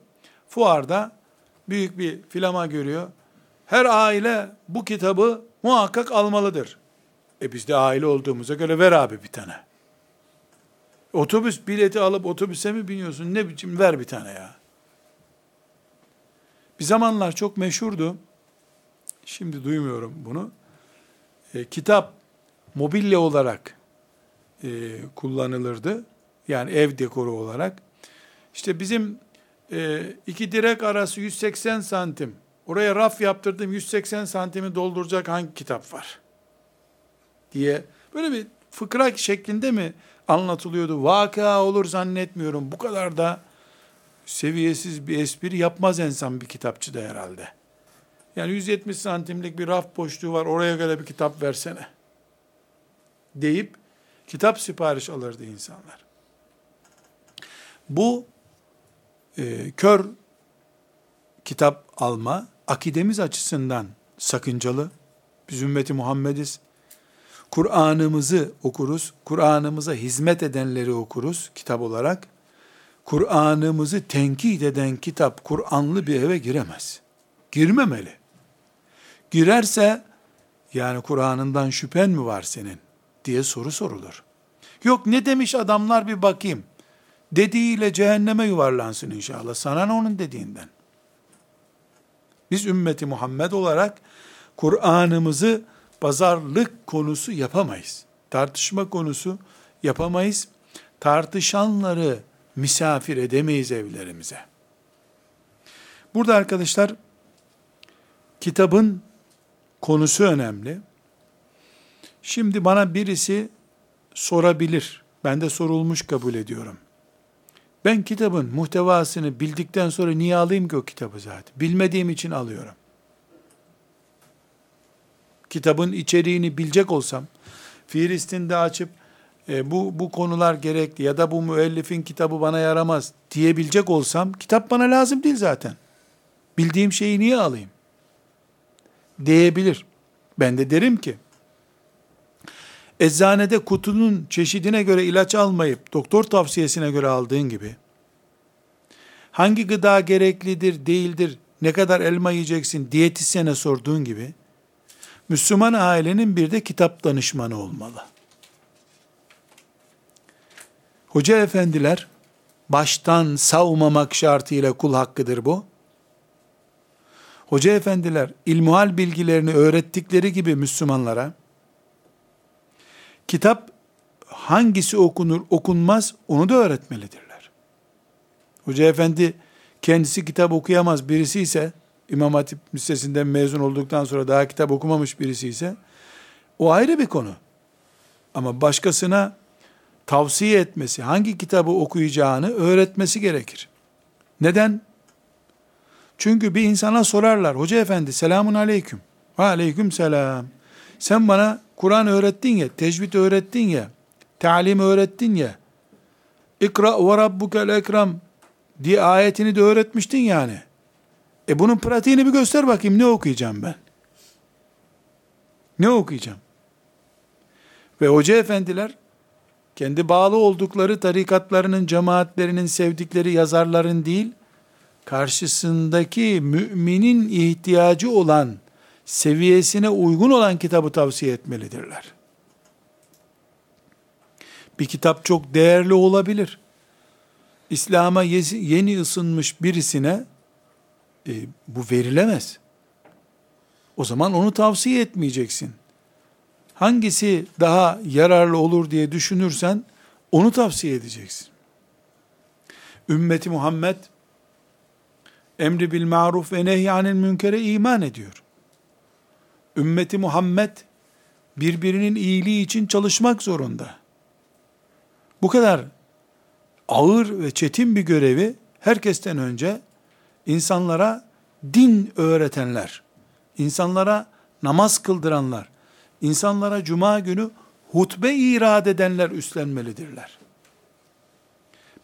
Fuarda büyük bir filama görüyor. Her aile bu kitabı muhakkak almalıdır. E biz de aile olduğumuza göre ver abi bir tane. Otobüs bileti alıp otobüse mi biniyorsun? Ne biçim ver bir tane ya. Bir zamanlar çok meşhurdu. Şimdi duymuyorum bunu. E, kitap mobilya olarak e, kullanılırdı. Yani ev dekoru olarak. İşte bizim e, iki direk arası 180 santim. Oraya raf yaptırdım 180 santimi dolduracak hangi kitap var? Diye böyle bir fıkra şeklinde mi anlatılıyordu? Vaka olur zannetmiyorum. Bu kadar da seviyesiz bir espri yapmaz insan bir kitapçıda herhalde. Yani 170 santimlik bir raf boşluğu var oraya göre bir kitap versene. Deyip kitap sipariş alırdı insanlar. Bu e, kör kitap alma akidemiz açısından sakıncalı. Biz ümmeti Muhammediz. Kur'an'ımızı okuruz. Kur'an'ımıza hizmet edenleri okuruz kitap olarak. Kur'an'ımızı tenkit eden kitap Kur'anlı bir eve giremez. Girmemeli. Girerse yani Kur'an'ından şüphen mi var senin diye soru sorulur. Yok ne demiş adamlar bir bakayım. Dediğiyle cehenneme yuvarlansın inşallah. Sana ne onun dediğinden? Biz ümmeti Muhammed olarak Kur'an'ımızı pazarlık konusu yapamayız. Tartışma konusu yapamayız. Tartışanları misafir edemeyiz evlerimize. Burada arkadaşlar kitabın konusu önemli. Şimdi bana birisi sorabilir. Ben de sorulmuş kabul ediyorum. Ben kitabın muhtevasını bildikten sonra niye alayım ki o kitabı zaten? Bilmediğim için alıyorum. Kitabın içeriğini bilecek olsam, Filistin'de açıp e, bu, bu konular gerekli ya da bu müellifin kitabı bana yaramaz diyebilecek olsam, kitap bana lazım değil zaten. Bildiğim şeyi niye alayım? Diyebilir. Ben de derim ki, eczanede kutunun çeşidine göre ilaç almayıp doktor tavsiyesine göre aldığın gibi hangi gıda gereklidir, değildir, ne kadar elma yiyeceksin diyetisyene sorduğun gibi Müslüman ailenin bir de kitap danışmanı olmalı. Hoca efendiler baştan savmamak şartıyla kul hakkıdır bu. Hoca efendiler ilmuhal bilgilerini öğrettikleri gibi Müslümanlara kitap hangisi okunur okunmaz onu da öğretmelidirler. Hoca efendi kendisi kitap okuyamaz birisi ise İmam Hatip Lisesi'nden mezun olduktan sonra daha kitap okumamış birisi ise o ayrı bir konu. Ama başkasına tavsiye etmesi, hangi kitabı okuyacağını öğretmesi gerekir. Neden? Çünkü bir insana sorarlar, hoca efendi selamun aleyküm. Ve aleyküm selam. Sen bana Kur'an öğrettin ya, tecvid öğrettin ya, talim öğrettin ya, ikra ve rabbukel ekram diye ayetini de öğretmiştin yani. E bunun pratiğini bir göster bakayım ne okuyacağım ben? Ne okuyacağım? Ve hoca efendiler kendi bağlı oldukları tarikatlarının, cemaatlerinin sevdikleri yazarların değil, karşısındaki müminin ihtiyacı olan seviyesine uygun olan kitabı tavsiye etmelidirler. Bir kitap çok değerli olabilir. İslam'a yeni ısınmış birisine e, bu verilemez. O zaman onu tavsiye etmeyeceksin. Hangisi daha yararlı olur diye düşünürsen onu tavsiye edeceksin. Ümmeti Muhammed emri bil maruf ve nehyanil münkere iman ediyor ümmeti Muhammed birbirinin iyiliği için çalışmak zorunda. Bu kadar ağır ve çetin bir görevi herkesten önce insanlara din öğretenler, insanlara namaz kıldıranlar, insanlara cuma günü hutbe irad edenler üstlenmelidirler.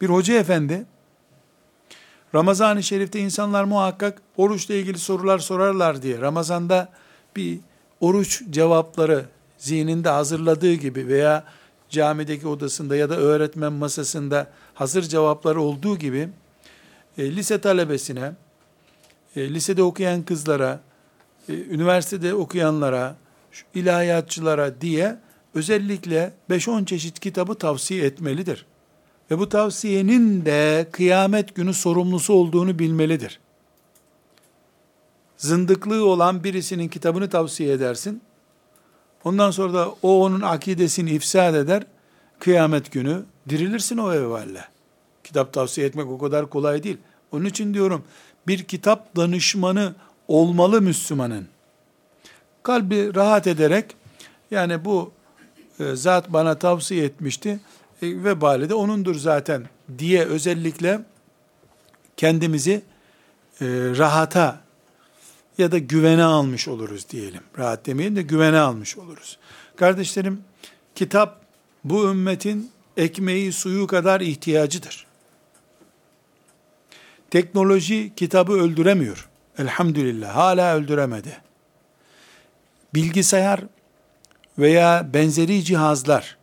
Bir hoca efendi, Ramazan-ı Şerif'te insanlar muhakkak oruçla ilgili sorular sorarlar diye, Ramazan'da bir oruç cevapları zihninde hazırladığı gibi veya camideki odasında ya da öğretmen masasında hazır cevapları olduğu gibi e, lise talebesine, e, lisede okuyan kızlara, e, üniversitede okuyanlara, ilahiyatçılara diye özellikle 5-10 çeşit kitabı tavsiye etmelidir. Ve bu tavsiyenin de kıyamet günü sorumlusu olduğunu bilmelidir zındıklığı olan birisinin kitabını tavsiye edersin. Ondan sonra da o onun akidesini ifsad eder. kıyamet günü dirilirsin o evvalle. Kitap tavsiye etmek o kadar kolay değil. Onun için diyorum bir kitap danışmanı olmalı Müslümanın. Kalbi rahat ederek yani bu e, zat bana tavsiye etmişti e, vebali de onundur zaten diye özellikle kendimizi e, rahata ya da güvene almış oluruz diyelim. Rahat demeyelim de güvene almış oluruz. Kardeşlerim, kitap bu ümmetin ekmeği suyu kadar ihtiyacıdır. Teknoloji kitabı öldüremiyor. Elhamdülillah hala öldüremedi. Bilgisayar veya benzeri cihazlar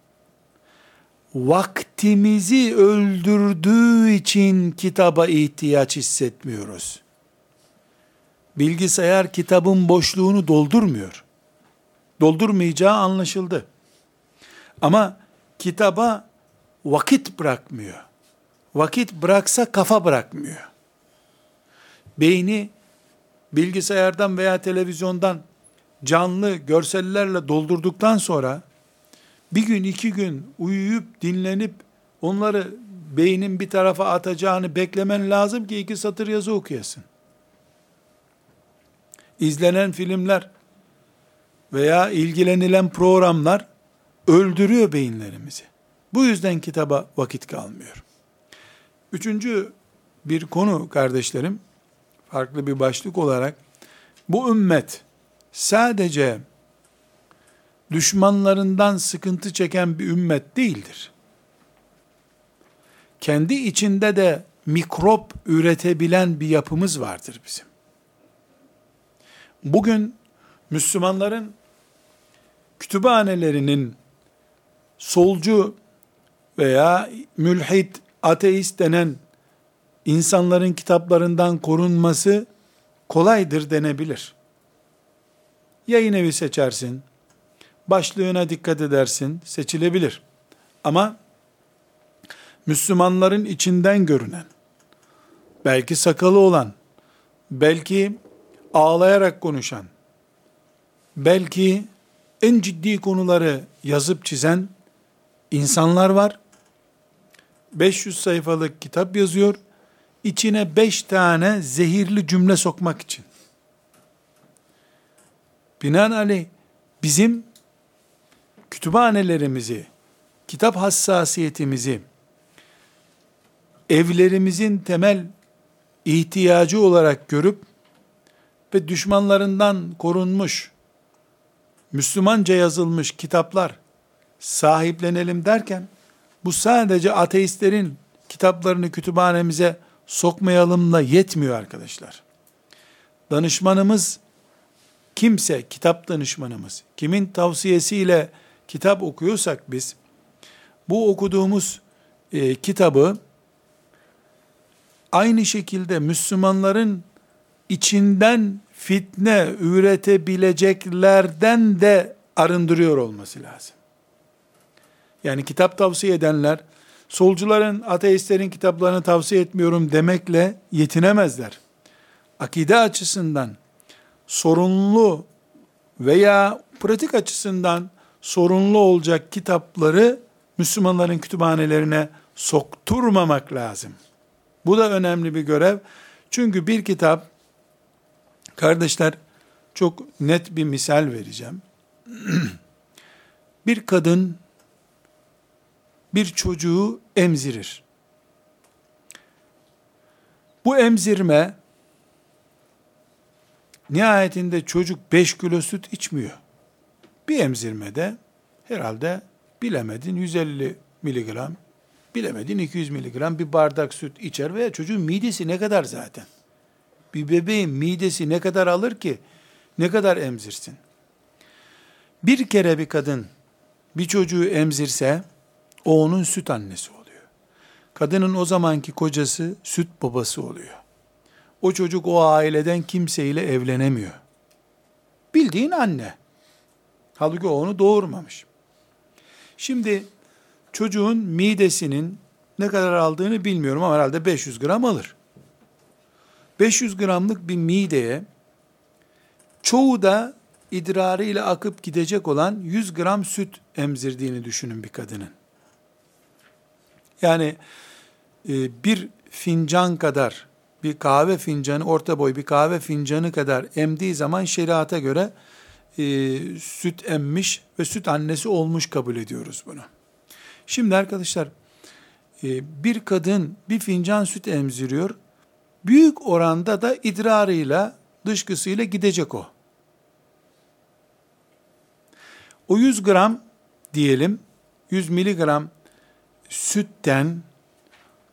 vaktimizi öldürdüğü için kitaba ihtiyaç hissetmiyoruz. Bilgisayar kitabın boşluğunu doldurmuyor. Doldurmayacağı anlaşıldı. Ama kitaba vakit bırakmıyor. Vakit bıraksa kafa bırakmıyor. Beyni bilgisayardan veya televizyondan canlı görsellerle doldurduktan sonra bir gün iki gün uyuyup dinlenip onları beynin bir tarafa atacağını beklemen lazım ki iki satır yazı okuyasın. İzlenen filmler veya ilgilenilen programlar öldürüyor beyinlerimizi. Bu yüzden kitaba vakit kalmıyor. Üçüncü bir konu kardeşlerim, farklı bir başlık olarak, bu ümmet sadece düşmanlarından sıkıntı çeken bir ümmet değildir. Kendi içinde de mikrop üretebilen bir yapımız vardır bizim. Bugün Müslümanların kütüphanelerinin solcu veya mülhit, ateist denen insanların kitaplarından korunması kolaydır denebilir. Yayın evi seçersin, başlığına dikkat edersin, seçilebilir. Ama Müslümanların içinden görünen, belki sakalı olan, belki ağlayarak konuşan, belki en ciddi konuları yazıp çizen insanlar var. 500 sayfalık kitap yazıyor. İçine 5 tane zehirli cümle sokmak için. Binaenaleyh bizim kütüphanelerimizi, kitap hassasiyetimizi, evlerimizin temel ihtiyacı olarak görüp ve düşmanlarından korunmuş, Müslümanca yazılmış kitaplar sahiplenelim derken, bu sadece ateistlerin kitaplarını kütüphanemize sokmayalımla yetmiyor arkadaşlar. Danışmanımız kimse, kitap danışmanımız, kimin tavsiyesiyle kitap okuyorsak biz, bu okuduğumuz e, kitabı aynı şekilde Müslümanların içinden fitne üretebileceklerden de arındırıyor olması lazım. Yani kitap tavsiye edenler, solcuların, ateistlerin kitaplarını tavsiye etmiyorum demekle yetinemezler. Akide açısından sorunlu veya pratik açısından sorunlu olacak kitapları Müslümanların kütüphanelerine sokturmamak lazım. Bu da önemli bir görev. Çünkü bir kitap, kardeşler çok net bir misal vereceğim. bir kadın bir çocuğu emzirir. Bu emzirme nihayetinde çocuk 5 kilo süt içmiyor. Bir emzirmede herhalde bilemedin 150 miligram, bilemedin 200 miligram bir bardak süt içer veya çocuğun midesi ne kadar zaten? Bir bebeğin midesi ne kadar alır ki ne kadar emzirsin? Bir kere bir kadın bir çocuğu emzirse o onun süt annesi oluyor. Kadının o zamanki kocası süt babası oluyor. O çocuk o aileden kimseyle evlenemiyor. Bildiğin anne. Halbuki o onu doğurmamış. Şimdi çocuğun midesinin ne kadar aldığını bilmiyorum ama herhalde 500 gram alır. 500 gramlık bir mideye çoğu da idrarıyla akıp gidecek olan 100 gram süt emzirdiğini düşünün bir kadının. Yani e, bir fincan kadar, bir kahve fincanı, orta boy bir kahve fincanı kadar emdiği zaman şeriata göre e, süt emmiş ve süt annesi olmuş kabul ediyoruz bunu. Şimdi arkadaşlar, e, bir kadın bir fincan süt emziriyor, büyük oranda da idrarıyla, dışkısıyla gidecek o. O 100 gram diyelim, 100 miligram sütten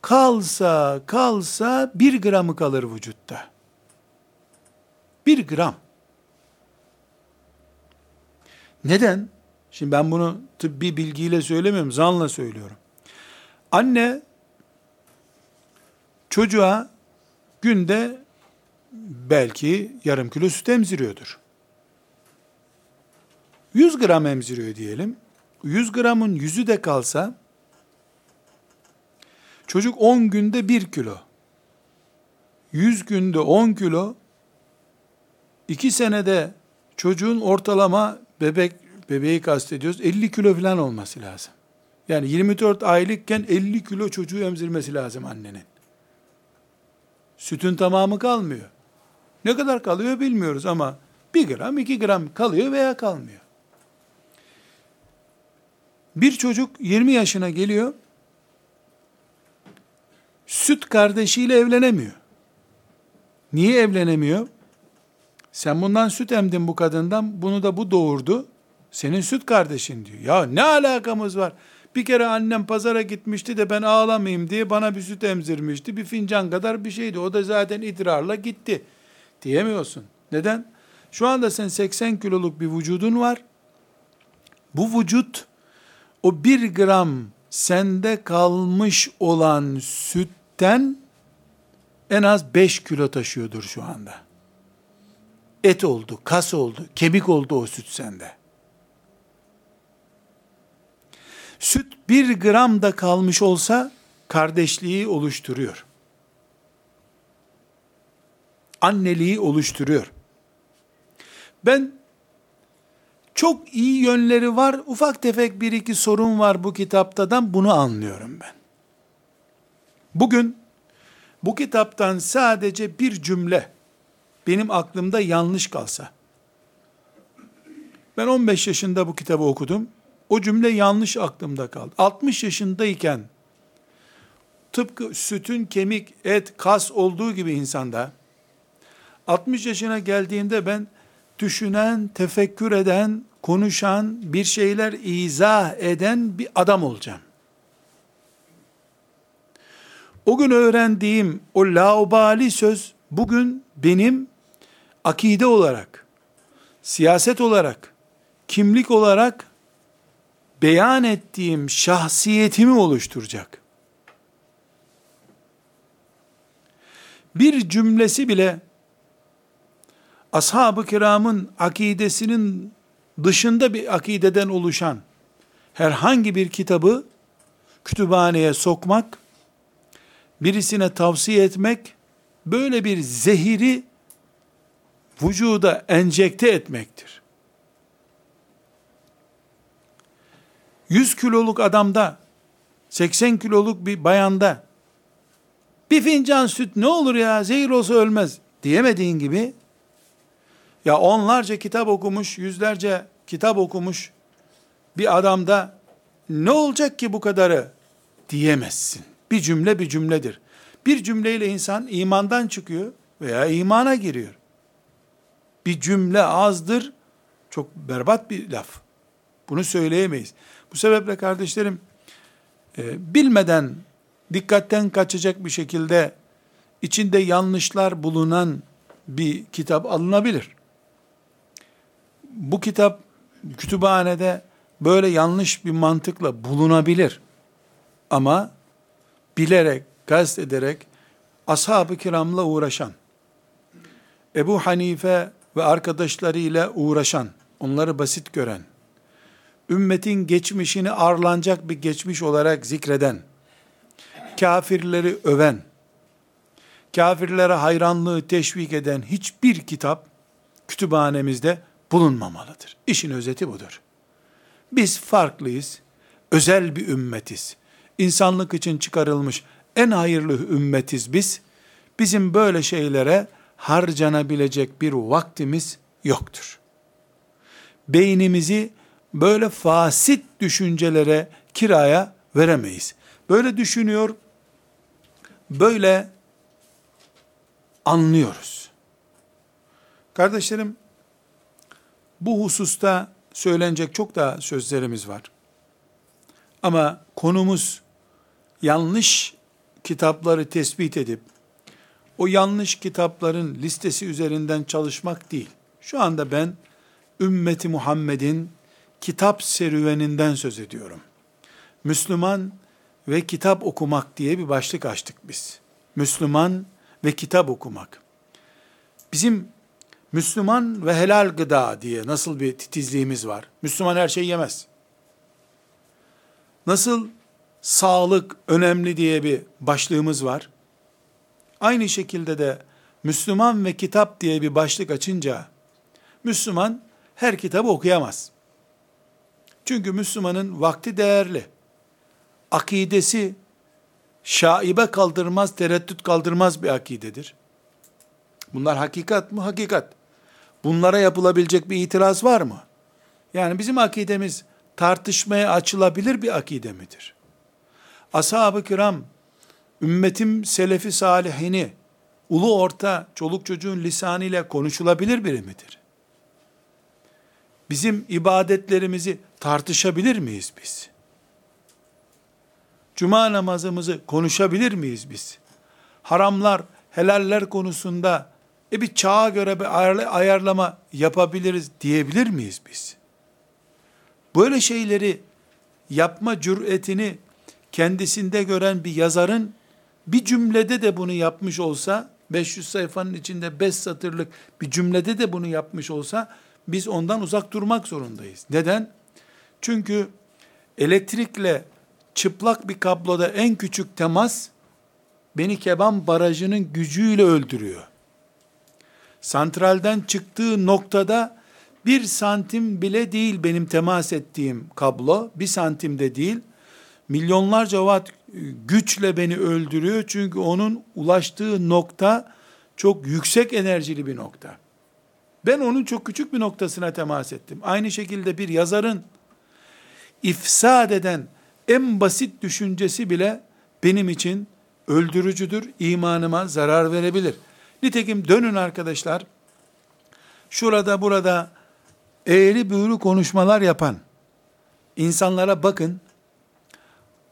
kalsa kalsa bir gramı kalır vücutta. Bir gram. Neden? Şimdi ben bunu tıbbi bilgiyle söylemiyorum, zanla söylüyorum. Anne çocuğa günde belki yarım kilo süt emziriyordur. 100 gram emziriyor diyelim. 100 gramın yüzü de kalsa çocuk 10 günde 1 kilo. 100 günde 10 kilo 2 senede çocuğun ortalama bebek bebeği kastediyoruz 50 kilo falan olması lazım. Yani 24 aylıkken 50 kilo çocuğu emzirmesi lazım annenin. Sütün tamamı kalmıyor. Ne kadar kalıyor bilmiyoruz ama 1 gram 2 gram kalıyor veya kalmıyor. Bir çocuk 20 yaşına geliyor, süt kardeşiyle evlenemiyor. Niye evlenemiyor? Sen bundan süt emdin bu kadından, bunu da bu doğurdu. Senin süt kardeşin diyor. Ya ne alakamız var? Bir kere annem pazara gitmişti de ben ağlamayayım diye bana bir süt emzirmişti. Bir fincan kadar bir şeydi. O da zaten idrarla gitti. Diyemiyorsun. Neden? Şu anda sen 80 kiloluk bir vücudun var. Bu vücut o bir gram sende kalmış olan sütten en az 5 kilo taşıyordur şu anda. Et oldu, kas oldu, kemik oldu o süt sende. Süt bir gram da kalmış olsa kardeşliği oluşturuyor. Anneliği oluşturuyor. Ben çok iyi yönleri var, ufak tefek bir iki sorun var bu kitaptadan bunu anlıyorum ben. Bugün bu kitaptan sadece bir cümle benim aklımda yanlış kalsa, ben 15 yaşında bu kitabı okudum, o cümle yanlış aklımda kaldı. 60 yaşındayken, tıpkı sütün kemik, et, kas olduğu gibi insanda, 60 yaşına geldiğinde ben düşünen, tefekkür eden, konuşan, bir şeyler izah eden bir adam olacağım. O gün öğrendiğim o laubali söz bugün benim akide olarak, siyaset olarak, kimlik olarak beyan ettiğim şahsiyetimi oluşturacak. Bir cümlesi bile ashab-ı kiramın akidesinin dışında bir akideden oluşan herhangi bir kitabı kütüphaneye sokmak, birisine tavsiye etmek, böyle bir zehiri vücuda enjekte etmektir. 100 kiloluk adamda, 80 kiloluk bir bayanda, bir fincan süt ne olur ya zehir olsa ölmez diyemediğin gibi, ya onlarca kitap okumuş, yüzlerce kitap okumuş bir adamda ne olacak ki bu kadarı diyemezsin. Bir cümle bir cümledir. Bir cümleyle insan imandan çıkıyor veya imana giriyor. Bir cümle azdır, çok berbat bir laf. Bunu söyleyemeyiz. Bu sebeple kardeşlerim, e, bilmeden, dikkatten kaçacak bir şekilde içinde yanlışlar bulunan bir kitap alınabilir bu kitap kütüphanede böyle yanlış bir mantıkla bulunabilir. Ama bilerek, kast ederek ashab-ı kiramla uğraşan, Ebu Hanife ve arkadaşlarıyla uğraşan, onları basit gören, ümmetin geçmişini arlanacak bir geçmiş olarak zikreden, kafirleri öven, kafirlere hayranlığı teşvik eden hiçbir kitap kütüphanemizde bulunmamalıdır. İşin özeti budur. Biz farklıyız, özel bir ümmetiz. insanlık için çıkarılmış en hayırlı ümmetiz biz. Bizim böyle şeylere harcanabilecek bir vaktimiz yoktur. Beynimizi böyle fasit düşüncelere kiraya veremeyiz. Böyle düşünüyor, böyle anlıyoruz. Kardeşlerim, bu hususta söylenecek çok daha sözlerimiz var. Ama konumuz yanlış kitapları tespit edip o yanlış kitapların listesi üzerinden çalışmak değil. Şu anda ben ümmeti Muhammed'in kitap serüveninden söz ediyorum. Müslüman ve kitap okumak diye bir başlık açtık biz. Müslüman ve kitap okumak. Bizim Müslüman ve helal gıda diye nasıl bir titizliğimiz var? Müslüman her şeyi yemez. Nasıl sağlık önemli diye bir başlığımız var. Aynı şekilde de Müslüman ve kitap diye bir başlık açınca Müslüman her kitabı okuyamaz. Çünkü Müslümanın vakti değerli. Akidesi şaibe kaldırmaz, tereddüt kaldırmaz bir akidedir. Bunlar hakikat mı? Hakikat. Bunlara yapılabilecek bir itiraz var mı? Yani bizim akidemiz tartışmaya açılabilir bir akide midir? Ashab-ı kiram, ümmetim selefi salihini, ulu orta, çoluk çocuğun lisanıyla konuşulabilir biri midir? Bizim ibadetlerimizi tartışabilir miyiz biz? Cuma namazımızı konuşabilir miyiz biz? Haramlar, helaller konusunda e bir çağa göre bir ayarlama yapabiliriz diyebilir miyiz biz? Böyle şeyleri yapma cüretini kendisinde gören bir yazarın bir cümlede de bunu yapmış olsa, 500 sayfanın içinde 5 satırlık bir cümlede de bunu yapmış olsa, biz ondan uzak durmak zorundayız. Neden? Çünkü elektrikle çıplak bir kabloda en küçük temas, beni keban barajının gücüyle öldürüyor. Santralden çıktığı noktada bir santim bile değil benim temas ettiğim kablo, bir santim de değil, milyonlarca watt güçle beni öldürüyor. Çünkü onun ulaştığı nokta çok yüksek enerjili bir nokta. Ben onun çok küçük bir noktasına temas ettim. Aynı şekilde bir yazarın ifsad eden en basit düşüncesi bile benim için öldürücüdür, imanıma zarar verebilir. Nitekim dönün arkadaşlar, şurada burada eğri büğrü konuşmalar yapan insanlara bakın,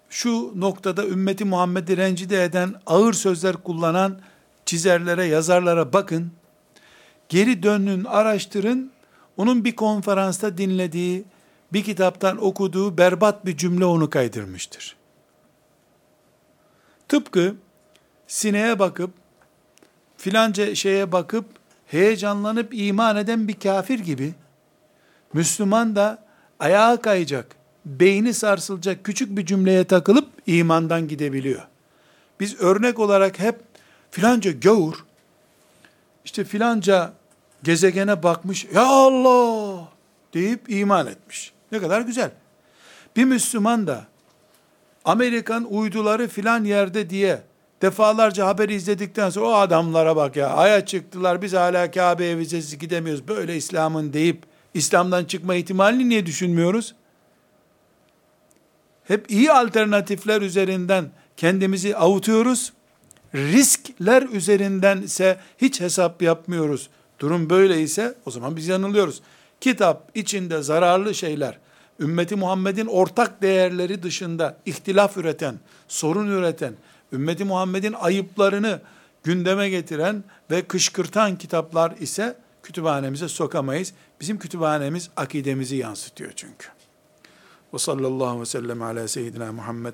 şu noktada ümmeti Muhammed'i rencide eden, ağır sözler kullanan çizerlere, yazarlara bakın, geri dönün, araştırın, onun bir konferansta dinlediği, bir kitaptan okuduğu berbat bir cümle onu kaydırmıştır. Tıpkı sineye bakıp, filanca şeye bakıp, heyecanlanıp iman eden bir kafir gibi, Müslüman da ayağa kayacak, beyni sarsılacak küçük bir cümleye takılıp imandan gidebiliyor. Biz örnek olarak hep filanca gavur, işte filanca gezegene bakmış, ya Allah deyip iman etmiş. Ne kadar güzel. Bir Müslüman da Amerikan uyduları filan yerde diye defalarca haber izledikten sonra o adamlara bak ya aya çıktılar biz hala Kabe'ye vizesiz gidemiyoruz böyle İslam'ın deyip İslam'dan çıkma ihtimalini niye düşünmüyoruz? Hep iyi alternatifler üzerinden kendimizi avutuyoruz. Riskler üzerinden ise hiç hesap yapmıyoruz. Durum böyle ise o zaman biz yanılıyoruz. Kitap içinde zararlı şeyler, ümmeti Muhammed'in ortak değerleri dışında ihtilaf üreten, sorun üreten, ümmeti Muhammed'in ayıplarını gündeme getiren ve kışkırtan kitaplar ise kütüphanemize sokamayız. Bizim kütüphanemiz akidemizi yansıtıyor çünkü. Ve sallallahu ve sellem ala seyyidina Muhammed